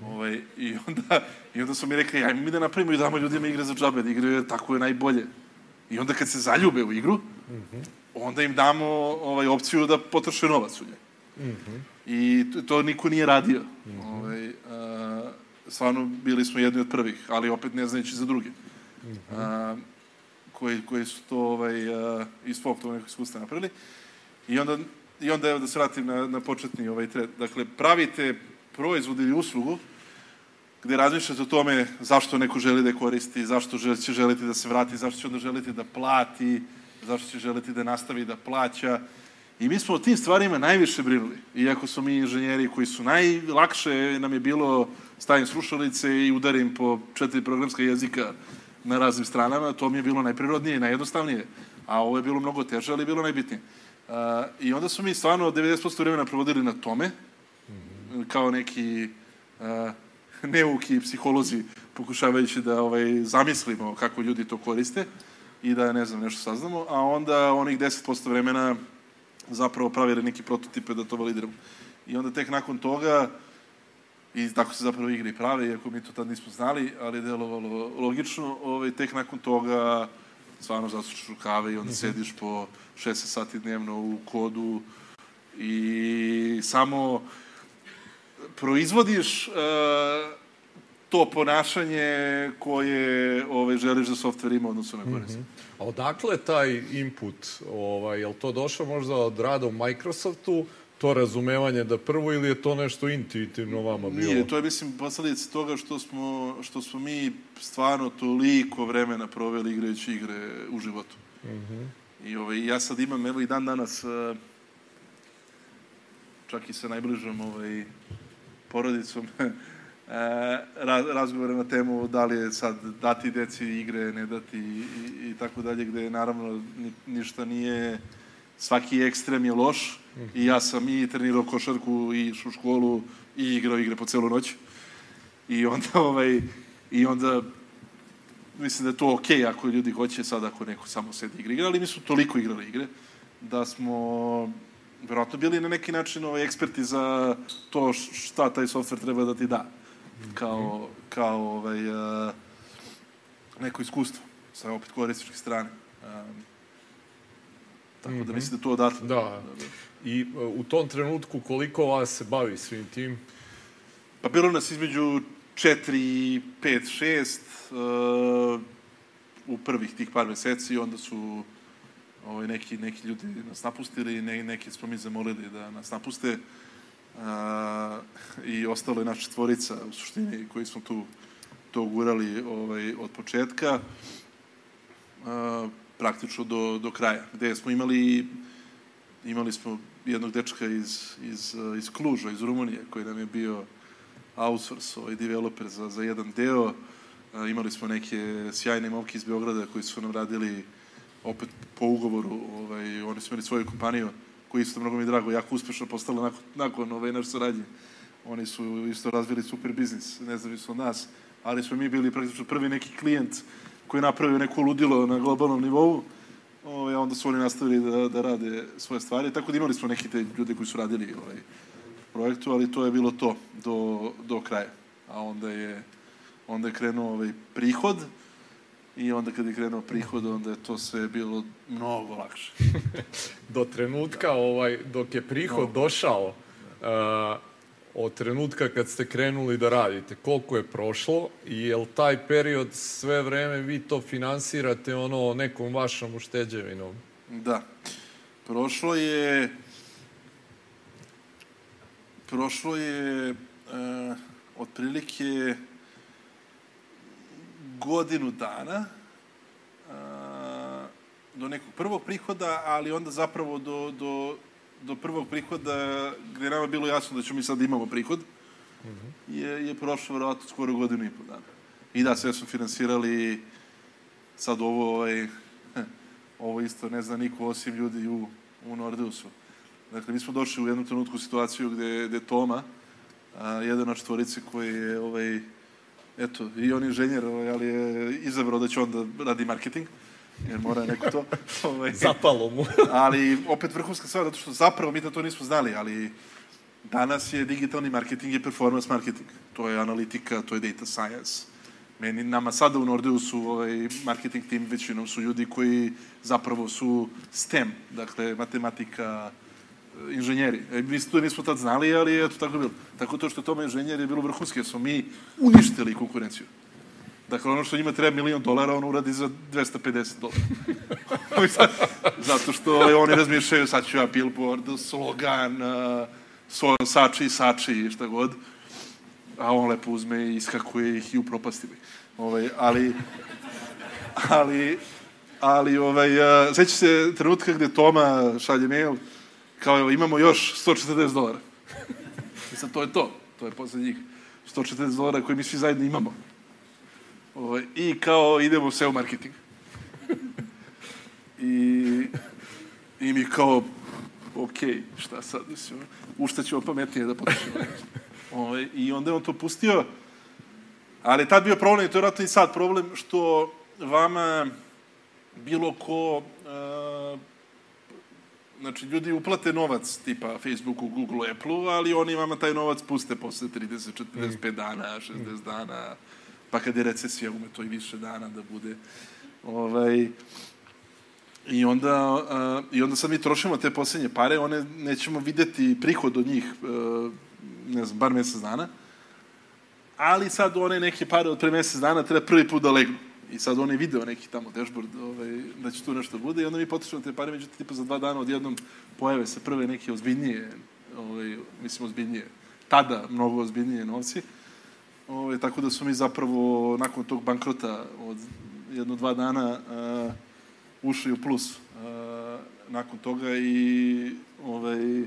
Ovaj, i, onda, I onda su mi rekli, ajmo mi da napravimo i damo ljudima igre za džabe, da igraju tako je najbolje. I onda kad se zaljube u igru, onda im damo ovaj, opciju da potroše novac u njoj. I to, to niko nije radio. Ovaj, a, stvarno bili smo jedni od prvih, ali opet ne znajući za druge. Mm a, koji, koji su to ovaj, a, iz svog tog nekog iskustva napravili. I onda, I onda evo da se vratim na, na početni ovaj tred. Dakle, pravite proizvod ili uslugu gde razmišljate o tome zašto neko želi da je koristi, zašto će želiti da se vrati, zašto će onda želiti da plati, zašto će želiti da nastavi da plaća. I mi smo o tim stvarima najviše brinuli. Iako su mi inženjeri koji su najlakše, nam je bilo stavim slušalice i udarim po četiri programska jezika na raznim stranama, to mi je bilo najprirodnije i najjednostavnije. A ovo je bilo mnogo teže, ali je bilo najbitnije. Uh, I onda su mi stvarno 90% vremena provodili na tome, kao neki uh, neuki psiholozi, pokušavajući da ovaj, zamislimo kako ljudi to koriste i da, ne znam, nešto saznamo, a onda onih 10% vremena zapravo pravili neki prototipe da to validiramo. I onda tek nakon toga, i tako se zapravo igre i prave, iako mi to tad nismo znali, ali je delovalo logično, ovaj, tek nakon toga stvarno zasučeš rukave i onda mm -hmm. sediš po 6 sati dnevno u kodu i samo proizvodiš uh, to ponašanje koje ovaj, želiš da softver ima odnosno na korist. Mm -hmm. A odakle taj input? Ovaj, je li to došlo možda od rada u Microsoftu, to razumevanje da prvo ili je to nešto intuitivno vama bilo? Nije, to je mislim posledica toga što smo, što smo mi stvarno toliko vremena proveli igrajući igre u životu. Mm -hmm. I ovaj, ja sad imam, evo i dan danas, eh, čak i sa najbližom ovaj, porodicom, [laughs] raz, razgovore na temu da li je sad dati deci igre, ne dati i, i, i tako dalje, gde naravno ni, ništa nije, svaki ekstrem je loš i ja sam i trenirao košarku i u školu i igrao igre po celu noć. I onda, [laughs] ovaj, i onda mislim da je to okej okay ako ljudi hoće sad ako neko samo sedi igra igra, ali mi su toliko igrali igre da smo verovatno bili na neki način ovaj, eksperti za to šta taj softver treba da ti da kao, kao ovaj, uh, neko iskustvo sa opet korisničke strane. Um, tako mm -hmm. da mislim da to odatle. Da. I uh, u tom trenutku koliko vas se bavi svim tim? Pa bilo nas između 4, 5, 6 uh, u prvih tih par meseci, onda su ovaj, neki, neki ljudi nas napustili, ne, neki smo mi zamolili da nas napuste. Uh, i ostalo je naša tvorica u suštini koji smo tu to gurali ovaj, od početka a, praktično do, do kraja, gde smo imali imali smo jednog dečka iz, iz, iz Kluža, iz Rumunije, koji nam je bio outsource, ovaj developer za, za jedan deo. A, imali smo neke sjajne momke iz Beograda koji su nam radili opet po ugovoru, ovaj, oni su imali svoju kompaniju koji isto mnogo mi drago, jako uspešno postala nakon, nakon ove naše saradnje. Oni su isto razvili super biznis, nezavisno od nas, ali smo mi bili praktično prvi neki klijent koji je napravio neko ludilo na globalnom nivou, ovaj, onda su oni nastavili da, da rade svoje stvari, tako da imali smo neki te ljude koji su radili ovaj, projektu, ali to je bilo to do, do kraja. A onda je, onda je krenuo ovaj prihod, i onda kad je krenuo prihod, onda je to sve bilo mnogo lakše. [laughs] Do trenutka, ovaj, dok je prihod no. došao, uh, od trenutka kad ste krenuli da radite, koliko je prošlo i je li taj period sve vreme vi to finansirate ono nekom vašom ušteđevinom? Da. Prošlo je prošlo je uh, otprilike godinu dana uh, do nekog prvog prihoda, ali onda zapravo do, do, do prvog prihoda gde nama bilo jasno da ćemo mi sad da imamo prihod, mm -hmm. je, je prošlo verovatno skoro godinu i pol dana. I da, sve smo finansirali sad ovo, ovaj, [laughs] ovo isto ne zna niko osim ljudi u, u Nordeusu. Dakle, mi smo došli u jednu trenutku u situaciju gde, gde Toma, a, jedan od čtvorice koji je ovaj, eto, i on inženjer, ovaj, ali je izabrao da će on da radi marketing, jer mora neko to. [laughs] Ovaj, Zapalo mu. [laughs] ali opet vrhunska stvar, zato što zapravo mi da to nismo znali, ali danas je digitalni marketing i performance marketing. To je analitika, to je data science. Meni, nama sada u Nordeusu ovaj, marketing tim većinom su ljudi koji zapravo su STEM, dakle matematika, inženjeri. E, mi to nismo tad znali, ali eto tako je bilo. Tako to što tome inženjer je bilo vrhunski, jer smo mi uništili konkurenciju. Dakle, ono što njima treba milion dolara, on uradi za 250 dolara. [laughs] Zato što oni razmišljaju, sad ću ja billboard, slogan, uh, sači, sači, šta god. A on lepo uzme i iskakuje ih i upropasti ih. Ovaj, ali, ali, ali, ovaj, uh, seća se trenutka gde Toma šalje mail, kao evo, imamo još 140 dolara. [laughs] I sad to je to. To je posle njih 140 dolara koje mi svi zajedno imamo. Ovo, ovaj, I kao idemo sve u marketing. I, I mi kao, ok, šta sad, mislim, u šta ćemo pametnije da potišemo. Ovo, ovaj, I onda je on to pustio, ali tad bio problem, i to je vratno i sad problem, što vama bilo ko uh, Znači, ljudi uplate novac tipa Facebooku, Google, Apple-u, ali oni vama taj novac puste posle 30, 45 mm. dana, 60 mm. dana, pa kad je recesija ume to i više dana da bude. Ovaj, I onda, uh, I onda sad mi trošimo te poslednje pare, one nećemo videti prihod od njih, uh, ne znam, bar mesec dana, ali sad one neke pare od pre mesec dana treba prvi put da legnu. I sad on je video neki tamo dashboard ovaj, da će tu nešto bude i onda mi potičemo te pare, međutim, tipa za dva dana odjednom pojave se prve neke ozbiljnije, ovaj, mislim ozbiljnije, tada mnogo ozbiljnije novci. Ovaj, tako da su mi zapravo nakon tog bankrota od jedno, dva dana uh, ušli u plus uh, nakon toga i ovaj,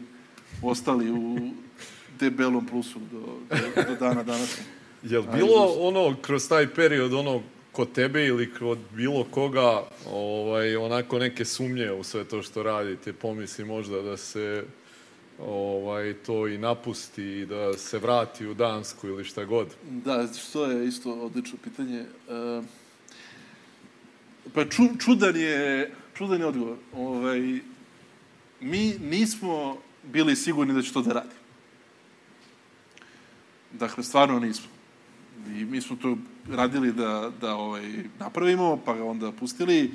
ostali u debelom plusu do, do, do dana danas. Jel bilo ono, kroz taj period, ono, kod tebe ili kod bilo koga ovaj, onako neke sumnje u sve to što radite, pomisli možda da se ovaj, to i napusti i da se vrati u Dansku ili šta god? Da, što je isto odlično pitanje. E, pa ču, čudan je, čudan je odgovor. Ovaj, mi nismo bili sigurni da će to da radi. Dakle, stvarno nismo. I mi smo to radili da, da ovaj, napravimo, pa ga onda pustili,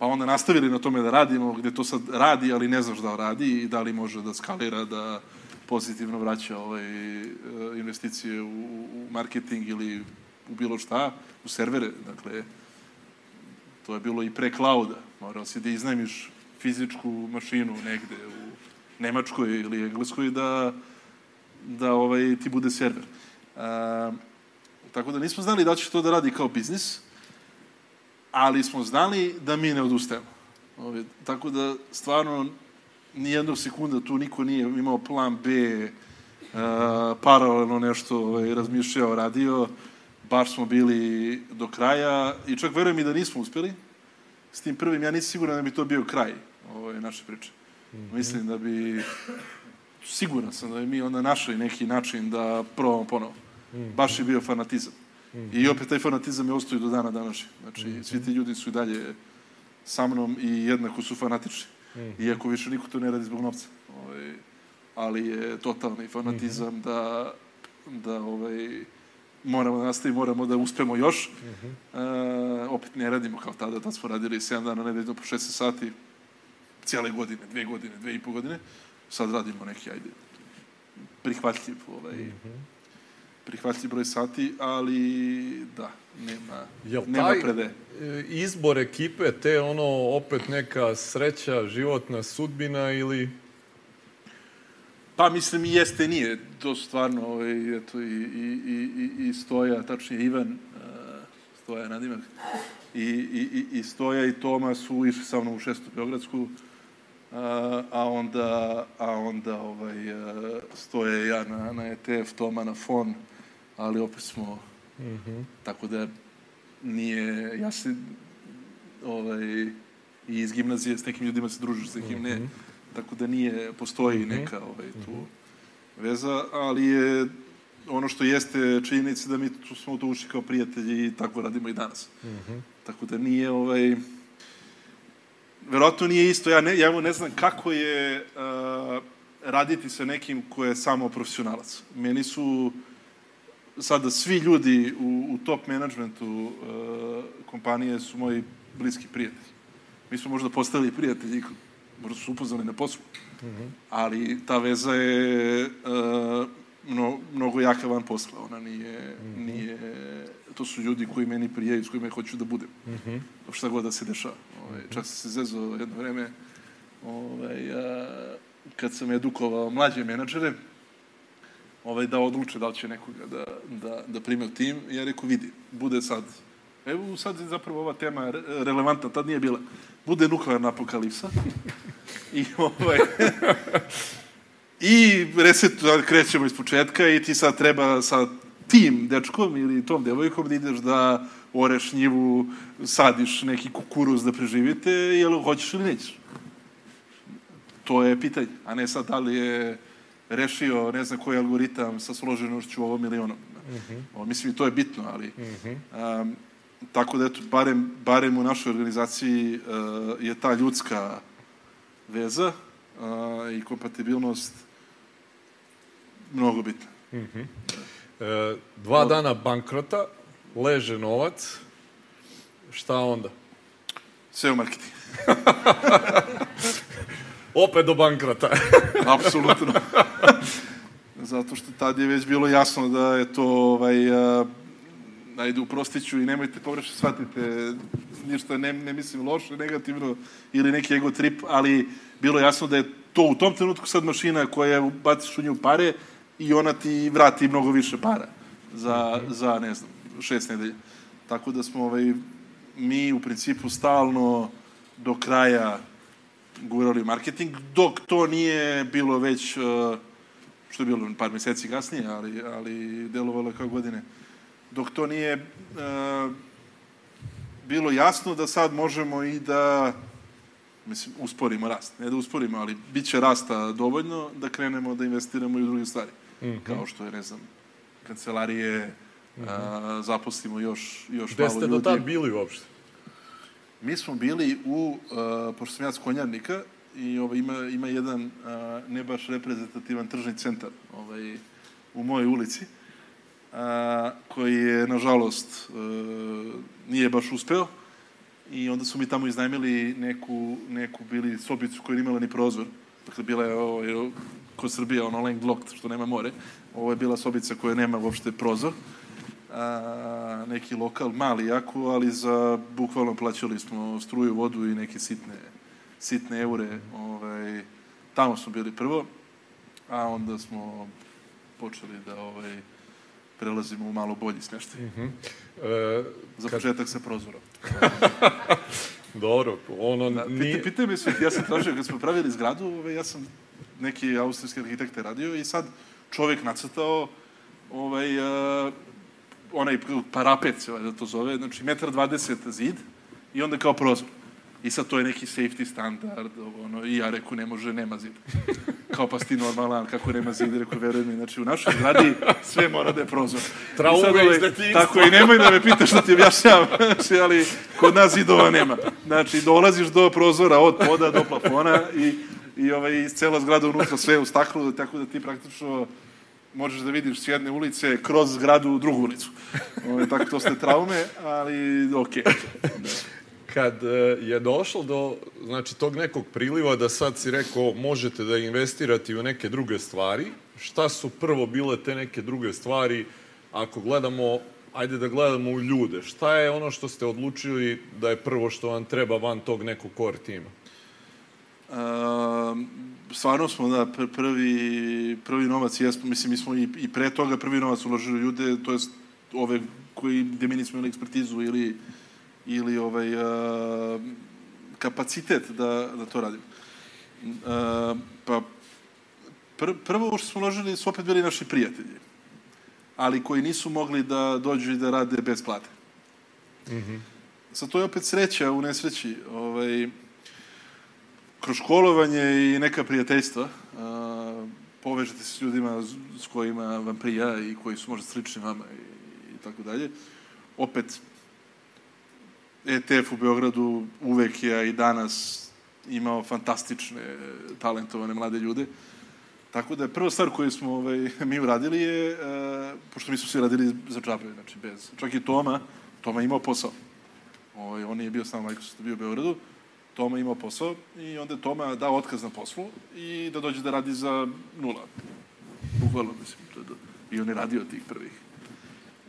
pa onda nastavili na tome da radimo, gde to sad radi, ali ne znaš da radi i da li može da skalira, da pozitivno vraća ovaj, investicije u, u marketing ili u bilo šta, u servere, dakle, to je bilo i pre klauda. Morao si da iznajmiš fizičku mašinu negde u Nemačkoj ili Engleskoj da, da ovaj, ti bude server. Uh, Tako da nismo znali da će to da radi kao biznis, ali smo znali da mi ne odustajemo. Ove, tako da stvarno nijednog sekunda tu niko nije imao plan B, uh, paralelno nešto ovaj, razmišljao, radio. baš smo bili do kraja i čak verujem i da nismo uspjeli. S tim prvim, ja nisam siguran da bi to bio kraj ove naše priče. Mm -hmm. Mislim da bi, siguran sam da bi mi onda našli neki način da probamo ponovo. Mm -hmm. Baš je bio fanatizam. Mm -hmm. I opet taj fanatizam je ostoji do dana današnje. Znači, mm -hmm. svi ti ljudi su i dalje sa mnom i jednako su fanatični. Mm -hmm. Iako više niko to ne radi zbog novca. Ovaj, ali je totalni fanatizam mm -hmm. da, da ovaj, moramo da nastavimo, moramo da uspemo još. Mm -hmm. e, opet ne radimo kao tada, tad smo radili 7 dana nedeljno po 6 sati, cijele godine, dve godine, dve i po godine. Sad radimo neki, ajde, prihvatljiv, ovaj, mm -hmm. Prihvatljiv broj sati, ali da, nema, Jel nema taj prede. izbor ekipe, te ono, opet neka sreća, životna sudbina ili Pa mislim i jeste nije. To stvarno, ovaj, eto, i, i, i, i Stoja, tačnije Ivan, uh, Stoja nadimak, i, i, i Stoja i Toma su išli sa mnom u šestu Beogradsku, uh, a onda, a onda ovaj, Stoja i ja na, na ETF, Toma na FON, ali opet smo, mm -hmm. tako da nije, ja se, ovaj, i iz gimnazije s nekim ljudima se družiš, s nekim ne, mm -hmm tako da nije, postoji mhm. neka ovaj, tu veza, ali je ono što jeste činjenica da mi tu smo tu ušli kao prijatelji i tako radimo i danas. Mm -hmm. Tako da nije, ovaj, verovatno nije isto, ja ne, ja ne znam kako je uh, raditi sa nekim ko je samo profesionalac. Meni su sada svi ljudi u, u top menadžmentu uh, kompanije su moji bliski prijatelji. Mi smo možda postali prijatelji možda su upoznali na poslu. Mm -hmm. Ali ta veza je uh, mno, mnogo jaka van posla. Ona nije, mm -hmm. nije... To su ljudi koji meni prijaju, s kojima ja hoću da budem. Mm -hmm. Šta god da se dešava. Ovaj, čak sam se zezao jedno vreme ovaj, a, kad sam edukovao mlađe menadžere, ovaj, da odluče da li će nekoga da, da, da prime u tim. Ja rekao, vidi, bude sad Evo sad je zapravo ova tema relevantna, tad nije bila. Bude nuklearna apokalipsa. [laughs] I ovaj... I reset, krećemo iz početka i ti sad treba sa tim dečkom ili tom devojkom da ideš da oreš njivu, sadiš neki kukuruz da preživite, jel hoćeš ili nećeš? To je pitanje, a ne sad da li je rešio ne znam koji algoritam sa složenošću ovom milionom. Mm -hmm. Mislim, to je bitno, ali mm -hmm. um, tako da, eto, barem, barem u našoj organizaciji uh, je ta ljudska veza uh, i kompatibilnost mnogo bitna. Mm -hmm. e, dva dana bankrota, leže novac, šta onda? Sve u marketing. [laughs] Opet do bankrota. [laughs] Apsolutno. Zato što tad je već bilo jasno da je to ovaj, uh, ajde uprostiću i nemojte pogrešno shvatite, ništa ne, ne mislim loše, negativno ili neki ego trip, ali bilo jasno da je to u tom trenutku sad mašina koja baciš u nju pare i ona ti vrati mnogo više para za, za ne znam, šest nedelja. Tako da smo ovaj, mi u principu stalno do kraja gurali marketing, dok to nije bilo već, uh, što je bilo par meseci kasnije, ali, ali delovalo kao godine dok to nije e, bilo jasno da sad možemo i da mislim, usporimo rast. Ne da usporimo, ali bit će rasta dovoljno da krenemo da investiramo i u druge stvari. Mm -hmm. Kao što je, ne znam, kancelarije, mm -hmm. a, zaposlimo još, još Gde malo ljudi. Gde ste do tad bili uopšte? Mi smo bili u, a, pošto sam ja s Konjarnika, i ovaj, ima, ima jedan a, ne baš reprezentativan tržni centar ovaj, u mojoj ulici a, koji je, nažalost, e, nije baš uspeo. I onda su mi tamo iznajmili neku, neku bili sobicu koja je imala ni prozor. Dakle, bila je ovo, je, kod Srbija, ono land locked, što nema more. Ovo je bila sobica koja nema uopšte prozor. A, neki lokal, mali jako, ali za, bukvalno plaćali smo struju, vodu i neke sitne, sitne eure. Ovaj, tamo smo bili prvo, a onda smo počeli da ovaj, prelazimo u malo bolji smeštaj. Mm -hmm. e, Za kad... početak sa prozorom. [laughs] Dobro, ono... Da, nije... Pitaj me sve, ja sam tražio, kad smo pravili zgradu, ovaj, ja sam neki austrijski arhitekte radio i sad čovjek nacrtao ovaj, uh, onaj parapet se da to zove, znači metar 20 zid i onda kao prozor. I sad to je neki safety standard, ono, i ja reku ne može, nema zid. [laughs] Kao pa si ti normalan, kako nema zid, reku veruj mi, znači u našoj zgradi sve mora da je prozor. Traume sad, ovaj, iz detinjstva. Tako i nemoj da me pitaš šta ti objašnjavam, [laughs] znači, ali kod nas zidova nema. Znači dolaziš do prozora od poda do plafona i, i ovaj, cela zgrada unutra sve u staklu, tako da ti praktično možeš da vidiš s jedne ulice kroz zgradu u drugu ulicu. Ove, tako to ste traume, ali okej. Kad e, je došlo do znači, tog nekog priliva da sad si rekao možete da investirate u neke druge stvari, šta su prvo bile te neke druge stvari ako gledamo, ajde da gledamo u ljude, šta je ono što ste odlučili da je prvo što vam treba van tog nekog core tima? Um, stvarno smo, da, pr prvi, prvi novac, jesmo, mislim, mi smo i, i pre toga prvi novac uložili ljude, to jest ove koji, gde mi nismo imali ekspertizu ili, ili ovaj, uh, kapacitet da, da to radimo. Uh, pa, pr prvo što smo uložili su opet bili naši prijatelji, ali koji nisu mogli da dođu i da rade bez plate. Mm -hmm. Sad, to je opet sreća u nesreći. Ovaj, kroz školovanje i neka prijateljstva povežete se s ljudima s kojima vam prija i koji su možda slični vama i, i tako dalje. Opet, ETF u Beogradu uvek je i danas imao fantastične, talentovane mlade ljude. Tako da prva stvar koju smo ovaj, [laughs] mi uradili je, uh, pošto mi smo svi radili za džabe, znači bez, čak i Toma, Toma je imao posao. Ovaj, on je bio s nama Microsoft, bio u Beogradu, Toma imao posao i onda je Toma dao otkaz na poslu i da dođe da radi za nula. Bukvalno, mislim. To je da, I on je radio tih prvih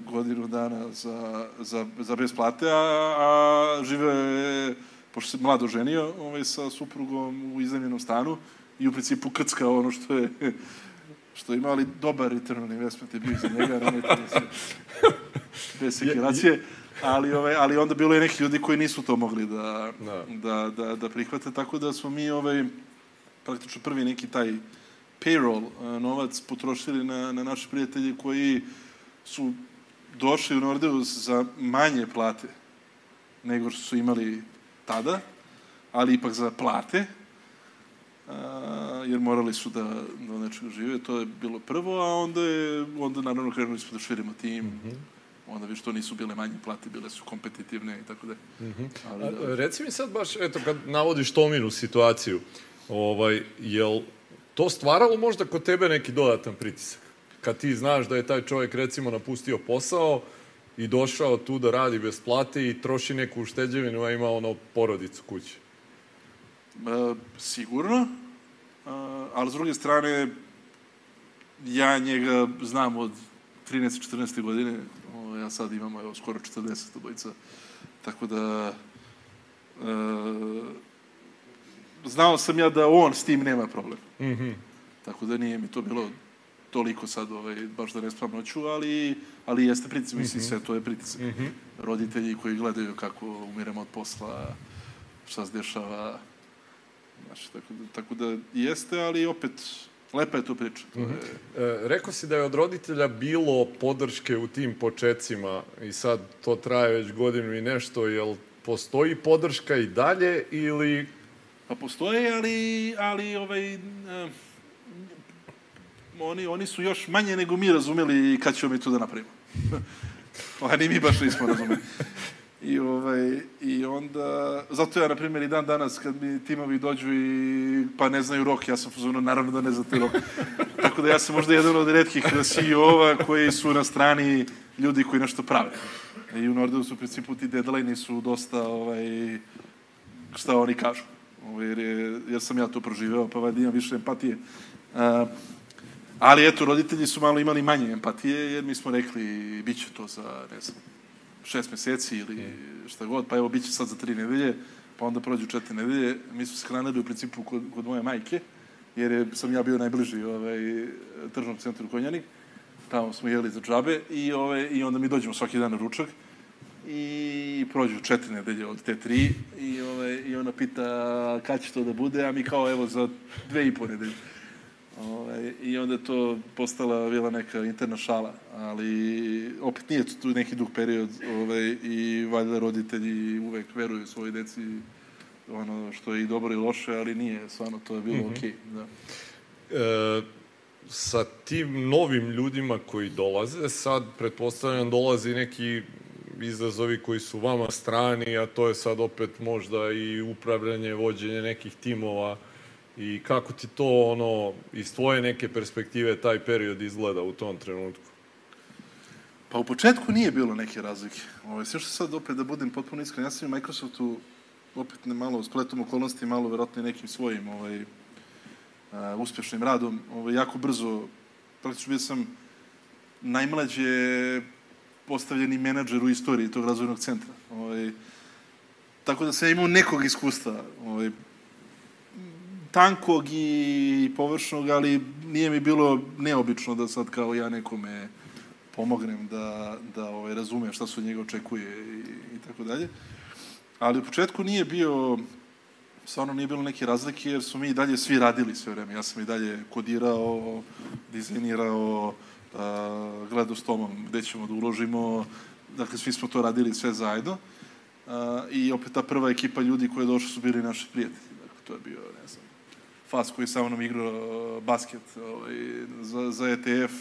godinu dana za, za, za bez plate, a, a žive, pošto se mlado ženio, ovaj, sa suprugom u iznajmljenom stanu i u principu krcka ono što je što je imao, ali dobar return on investment je bio za njega, nemojte da se bez sekiracije ali, ove, ali onda bilo je neki ljudi koji nisu to mogli da, da. Da, da, da prihvate, tako da smo mi ovaj, praktično prvi neki taj payroll novac potrošili na, na naše prijatelje koji su došli u Nordeus za manje plate nego što su imali tada, ali ipak za plate, a, jer morali su da, da nečega žive. To je bilo prvo, a onda je, onda naravno krenuli smo da širimo tim, mm -hmm onda viš to nisu bile manje plate, bile su kompetitivne i tako da. Mm -hmm. Ali, da. A, reci mi sad baš, eto, kad navodiš Tominu situaciju, ovaj, jel to stvaralo možda kod tebe neki dodatan pritisak? Kad ti znaš da je taj čovjek, recimo, napustio posao i došao tu da radi bez plate i troši neku ušteđevinu, a ima ono porodicu kući? E, sigurno, ali s druge strane, ja njega znam od 13-14. godine, ja sad imamo evo, skoro 40 obojica. Tako da... E, znao sam ja da on s tim nema problem. Mm -hmm. Tako da nije mi to bilo toliko sad, ovaj, baš da ne spavam noću, ali, ali jeste pritisak, mislim, mm -hmm. sve to je pritisak. Mm -hmm. Roditelji koji gledaju kako umiramo od posla, šta se dešava, znaš, tako da, tako da jeste, ali opet Lepa je tu priča. Mm -hmm. e, rekao si da je od roditelja bilo podrške u tim počecima i sad to traje već godinu i nešto, jel postoji podrška i dalje ili... Pa postoje, ali, ali ovaj, eh, oni, oni su još manje nego mi razumeli kad ćemo mi to da napravimo. [laughs] Oni mi baš nismo razumeli. I, ovaj, I onda, zato ja, na primjer, i dan danas, kad mi timovi dođu i pa ne znaju rok, ja sam fuzonu, naravno da ne znate rok. [laughs] Tako da ja sam možda jedan od redkih CEO-ova koji su na strani ljudi koji nešto prave. I u Nordeus u principu ti deadline su dosta, ovaj, šta oni kažu. Ovaj, jer, je, jer sam ja to proživeo, pa valjda imam više empatije. Uh, ali eto, roditelji su malo imali manje empatije, jer mi smo rekli, bit će to za, ne znam, šest meseci ili šta god, pa evo, bit će sad za tri nedelje, pa onda prođu četiri nedelje. Mi smo se hranili u principu kod, kod moje majke, jer je, sam ja bio najbliži ovaj, tržnom centru Konjanik. Tamo smo jeli za džabe i, ovaj, i onda mi dođemo svaki dan na ručak i prođu četiri nedelje od te tri i, ovaj, i ona pita kada će to da bude, a mi kao evo za dve i po nedelje. Ovaj, I onda je to postala bila neka interna šala, ali opet nije tu neki dug period ovaj, i valjda roditelji uvek veruju svojoj deci ono što je i dobro i loše, ali nije, stvarno to je bilo mm -hmm. okej. Okay, da. E, sa tim novim ljudima koji dolaze, sad pretpostavljam dolazi neki izazovi koji su vama strani, a to je sad opet možda i upravljanje, vođenje nekih timova i kako ti to ono iz tvoje neke perspektive taj period izgleda u tom trenutku? Pa u početku nije bilo neke razlike. Ovaj, sve što sad opet da budem potpuno iskren, ja sam u Microsoftu opet ne malo spletom okolnosti, malo verovatno i nekim svojim ovaj, uh, uspešnim radom, ovaj, jako brzo, praktično bio sam najmlađe postavljeni menadžer u istoriji tog razvojnog centra. Ovaj, tako da sam imao nekog iskustva, ovaj, tankog i površnog, ali nije mi bilo neobično da sad kao ja nekome pomognem da, da ovaj, razume šta se od njega očekuje i, i tako dalje. Ali u početku nije bio stvarno nije bilo neke razlike jer smo mi i dalje svi radili sve vreme. Ja sam i dalje kodirao, dizajnirao, uh, gledao s Tomom gde ćemo da uložimo. Dakle, svi smo to radili sve zajedno. Uh, I opet ta prva ekipa ljudi koji je došli su bili naši prijatelji. Dakle, to je bio, ne znam, Fas koji sa mnom igrao basket ovaj, za, za ETF,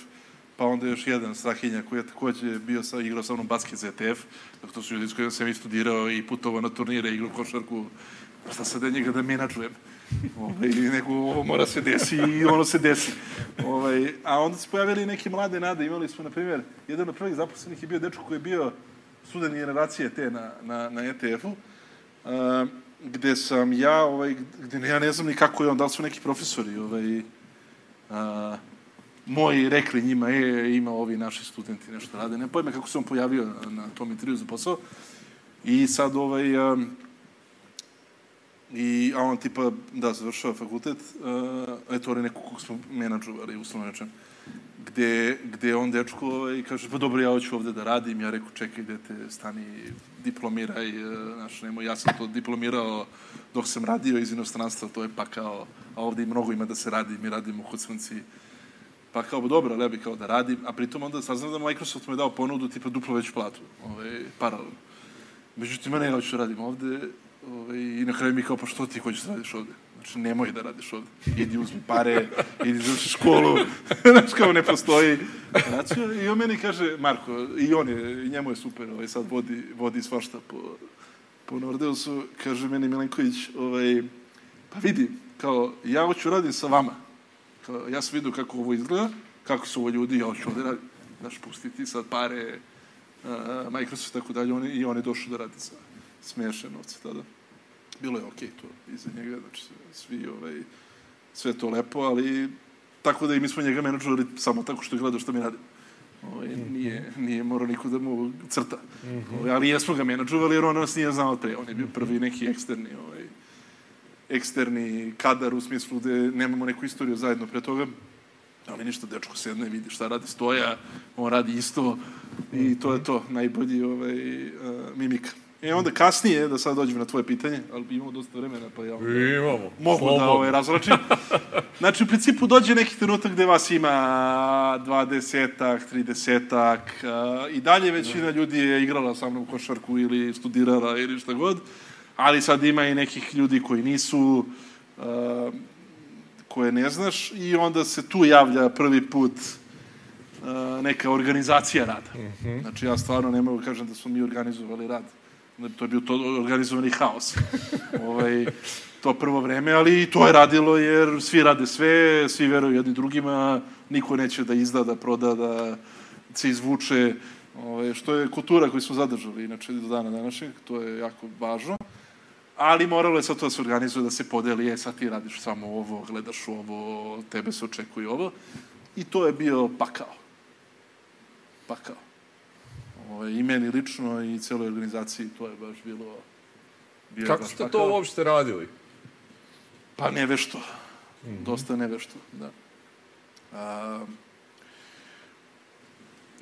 pa onda još jedan Strahinja koji je takođe bio sa, igrao sa mnom basket za ETF. Dakle, to su ljudi s kojima sam i studirao i putovao na turnire, igrao košarku šta sad da njega da menadžujem. Ovaj, nego ovo mora se desi i ono se desi. Ovaj, a onda se pojavili neke mlade nade. Imali smo, na primjer, jedan od prvih zaposlenih je bio dečko koji je bio student generacije te na, na, na ETF-u. Uh, gde sam ja, ovaj, gde ja ne znam ni kako je on, da li su neki profesori, ovaj, a, moji rekli njima, e, ima ovi naši studenti nešto rade. Ne pojme kako se on pojavio na, tom intervju za posao. I sad, ovaj, a, I, a on tipa, da, završava fakultet, uh, eto, je neko kog smo menadžovali, uslovno rečem, gde, gde on dečko ovaj, kaže, pa dobro, ja hoću ovde da radim, ja rekao, čekaj, dete, stani, diplomiraj, uh, znaš, nemoj, ja sam to diplomirao dok sam radio iz inostranstva, to je pa kao, a ovde i mnogo ima da se radi, mi radimo kod crnci, pa kao, dobro, bih kao da radim, a pritom onda saznam da Microsoft mu je dao ponudu tipa duplo veću platu, ovaj, paralelno. Međutim, ne, ja hoću da radim ovde, Ovaj, I na kraju mi kao, pa što ti hoćeš da radiš ovde? Znači, nemoj da radiš ovde. Idi uzmi pare, idi završi školu. [laughs] Znaš, kao ne postoji. Znači, I on meni kaže, Marko, i on je, i njemu je super, ovaj, sad vodi, vodi svašta po, po Nordeusu. Kaže meni Milenković, ovaj, pa vidi, kao, ja hoću radim sa vama. Kao, ja sam vidio kako ovo izgleda, kako su ovo ljudi, ja hoću ovde radim. Znaš, pustiti sad pare, uh, Microsoft i tako dalje, on, i on je došao da radi sa smiješne novce tada. Bilo je okej okay to iza njega, znači svi, ovaj, sve to lepo, ali tako da i mi smo njega menadžovali samo tako što je gledao što mi radi. Ovaj, nije, nije morao niko da mu crta. -hmm. ovaj, ali jesmo ga menadžovali jer on nas nije znao pre. On je bio prvi neki eksterni, ovaj, eksterni kadar u smislu da nemamo neku istoriju zajedno pre toga. Ali ništa, dečko sedne, vidi šta radi stoja, on radi isto i to je to, najbolji ovaj, uh, mimika. E onda kasnije, da sad dođem na tvoje pitanje, ali imamo dosta vremena, pa ja onda imamo. mogu Slobodno. da ovaj, razračim. Znači, u principu dođe neki trenutak gde vas ima 20-ak, 30-ak i dalje većina da. ljudi je igrala sa mnom košarku ili studirala ili šta god, ali sad ima i nekih ljudi koji nisu, uh, koje ne znaš i onda se tu javlja prvi put uh, neka organizacija rada. Mm -hmm. Znači, ja stvarno ne mogu da kažem da smo mi organizovali rad to je bio to organizovani haos. ovaj, to prvo vreme, ali to je radilo jer svi rade sve, svi veruju jedni drugima, niko neće da izda, da proda, da se izvuče, ovaj, što je kultura koju smo zadržali, inače do dana današnjeg, to je jako važno. Ali moralo je sad to da se organizuje, da se podeli, je sad ti radiš samo ovo, gledaš ovo, tebe se očekuje ovo. I to je bio pakao. Pakao ovaj, i meni lično i celoj organizaciji, to je baš bilo... Bio Kako baš ste takav. to uopšte radili? Pa nevešto. Mm -hmm. Dosta nevešto, da. A,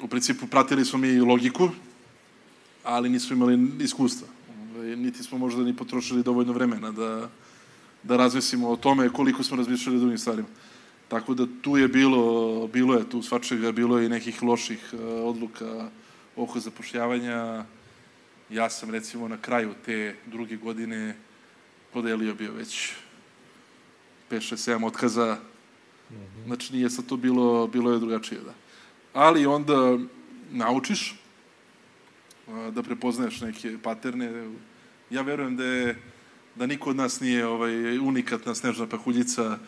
u principu pratili smo mi logiku, ali nismo imali iskustva. Ovaj, niti smo možda ni potrošili dovoljno vremena da, da razmislimo o tome koliko smo razmišljali o drugim stvarima. Tako da tu je bilo, bilo je tu svačega, bilo je i nekih loših uh, odluka oko zapošljavanja. Ja sam recimo na kraju te druge godine podelio bio već 5, 6, 7 otkaza. Mm -hmm. Znači nije sad to bilo, bilo je drugačije, da. Ali onda naučiš uh, da prepoznaješ neke paterne. Ja verujem da je da niko od nas nije ovaj unikatna snežna pahuljica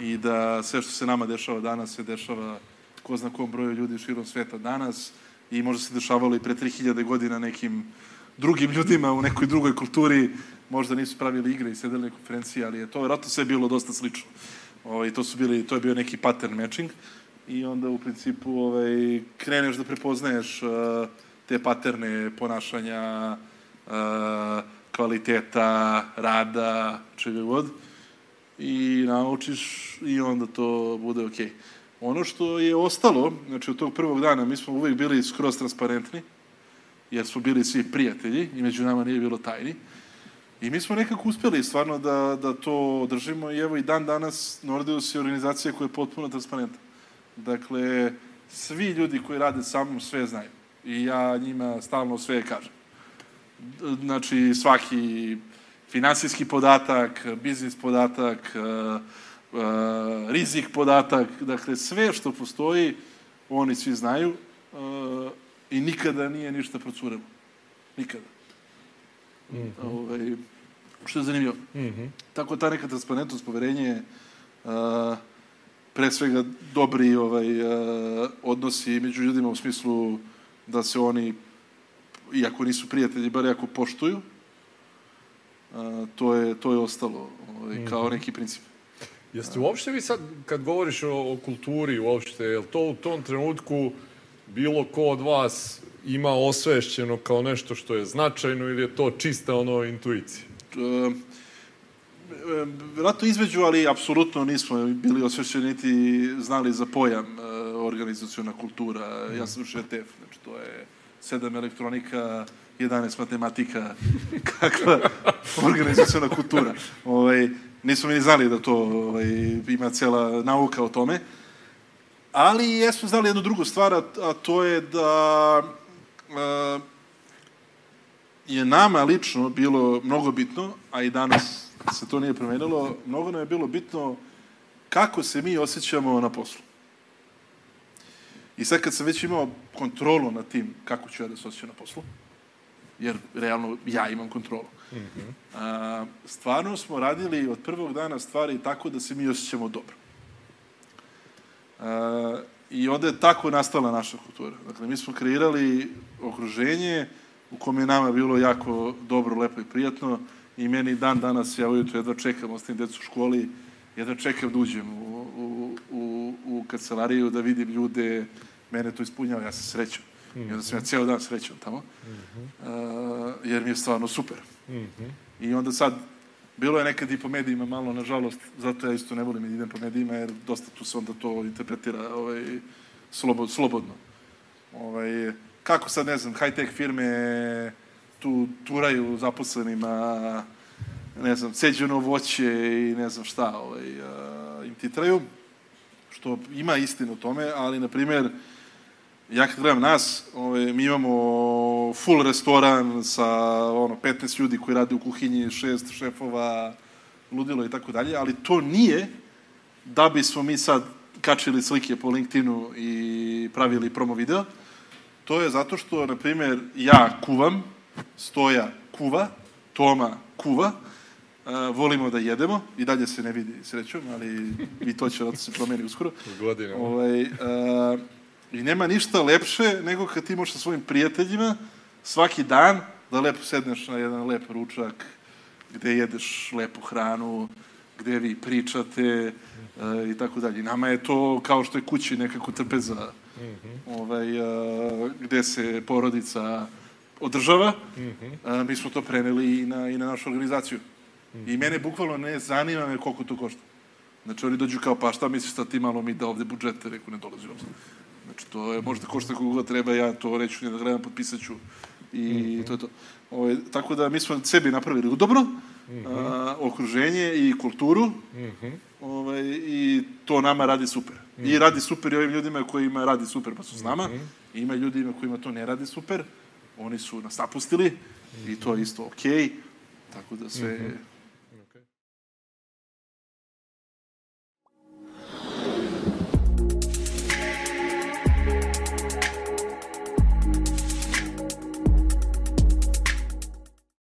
i da sve što se nama dešava danas se dešava ko zna kom broju ljudi širom sveta danas i možda se dešavalo i pre 3000 godina nekim drugim ljudima u nekoj drugoj kulturi, možda nisu pravili igre i sedeli na konferenciji, ali je to vjerojatno sve bilo dosta slično. Ovaj, to, su bili, to je bio neki pattern matching i onda u principu ovaj, kreneš da prepoznaješ uh, te paterne ponašanja, uh, kvaliteta, rada, čega god i naučiš i onda to bude okej. Okay. Ono što je ostalo, znači od tog prvog dana, mi smo uvek bili skroz transparentni, jer smo bili svi prijatelji i među nama nije bilo tajni. I mi smo nekako uspeli stvarno da, da to održimo i evo i dan danas Nordeus je organizacija koja je potpuno transparentna. Dakle, svi ljudi koji rade sa mnom sve znaju. I ja njima stalno sve kažem. Znači, svaki finansijski podatak, biznis podatak, uh, rizik podatak, dakle sve što postoji, oni svi znaju uh, i nikada nije ništa procurelo. Nikada. Mm -hmm. Ove, što je zanimljivo. Mm -hmm. Tako ta neka transparentnost, poverenje, uh, pre svega dobri ovaj, uh, odnosi među ljudima u smislu da se oni, iako nisu prijatelji, bar ako poštuju, uh, to, je, to je ostalo ovaj, mm -hmm. kao neki princip. Jeste uopšte vi sad, kad govoriš o, o kulturi uopšte, je li to u tom trenutku bilo ko od vas ima osvešćeno kao nešto što je značajno ili je to čista ono intuicija? E, Vratno između, ali apsolutno nismo bili osvešćeni niti znali za pojam e, organizacijona kultura. Mm. Ja sam učio TEF, znači to je sedam elektronika, 11 matematika, [laughs] kakva organizacijona kultura. Ovaj, nismo mi ni znali da to ovaj, ima cela nauka o tome. Ali jesmo znali jednu drugu stvar, a, to je da a, je nama lično bilo mnogo bitno, a i danas se to nije promenilo, mnogo nam je bilo bitno kako se mi osjećamo na poslu. I sad kad sam već imao kontrolu nad tim kako ću ja da se osjećam na poslu, jer realno ja imam kontrolu. Mm -hmm. a, stvarno smo radili od prvog dana stvari tako da se mi osjećamo dobro. A, I onda je tako nastala naša kultura. Dakle, mi smo kreirali okruženje u kome je nama bilo jako dobro, lepo i prijatno i meni dan danas, ja ujutro jedva čekam, ostavim decu u školi, jedva čekam da uđem u, u, u, u kancelariju, da vidim ljude, mene to ispunjava, ja sam srećan. Mm -hmm. I onda sam ja ceo dan srećan tamo, mm -hmm. uh, jer mi je stvarno super. Mm -hmm. I onda sad, bilo je nekad i po medijima malo, nažalost, zato ja isto ne volim da idem po medijima, jer dosta tu se onda to interpretira ovaj, slobod, slobodno. Ovaj, kako sad, ne znam, high-tech firme tu turaju zaposlenima, ne znam, ceđeno voće i ne znam šta ovaj, uh, im titraju, što ima istinu u tome, ali, na primjer, ja kad gledam nas, ovaj, mi imamo full restoran sa ono, 15 ljudi koji rade u kuhinji, šest šefova, ludilo i tako dalje, ali to nije da bismo mi sad kačili slike po LinkedInu i pravili promo video. To je zato što, na primjer, ja kuvam, Stoja kuva, Toma kuva, uh, volimo da jedemo, i dalje se ne vidi srećom, ali i to će da se promeni uskoro. Godina. Ovaj, uh, I nema ništa lepše nego kad ti možeš sa svojim prijateljima svaki dan da lepo sedneš na jedan lep ručak, gde jedeš lepu hranu, gde vi pričate uh, i tako dalje. Nama je to kao što je kući nekako trpeza mm -hmm. ovaj, uh, gde se porodica održava. Mm -hmm. uh, mi smo to preneli i na, i na našu organizaciju. Mm -hmm. I mene bukvalno ne zanima me koliko to košta. Znači oni dođu kao, pa šta misliš da ti malo mi da ovde budžete, reku ne dolazi ovde. Znači, to je možda ko košta koga treba, ja to reću, ne da gledam, potpisat ću i mm -hmm. to je to. Ove, tako da mi smo sebi napravili udobno, mm -hmm. a, okruženje i kulturu, mm -hmm. ove, i to nama radi super. Mm -hmm. I mhm. radi super i ovim ljudima kojima radi super, pa su s nama. Mm -hmm. Ima ljudima kojima to ne radi super, oni su nas napustili, mm -hmm. i to je mhm. isto okej. Okay. Tako da sve... Mm -hmm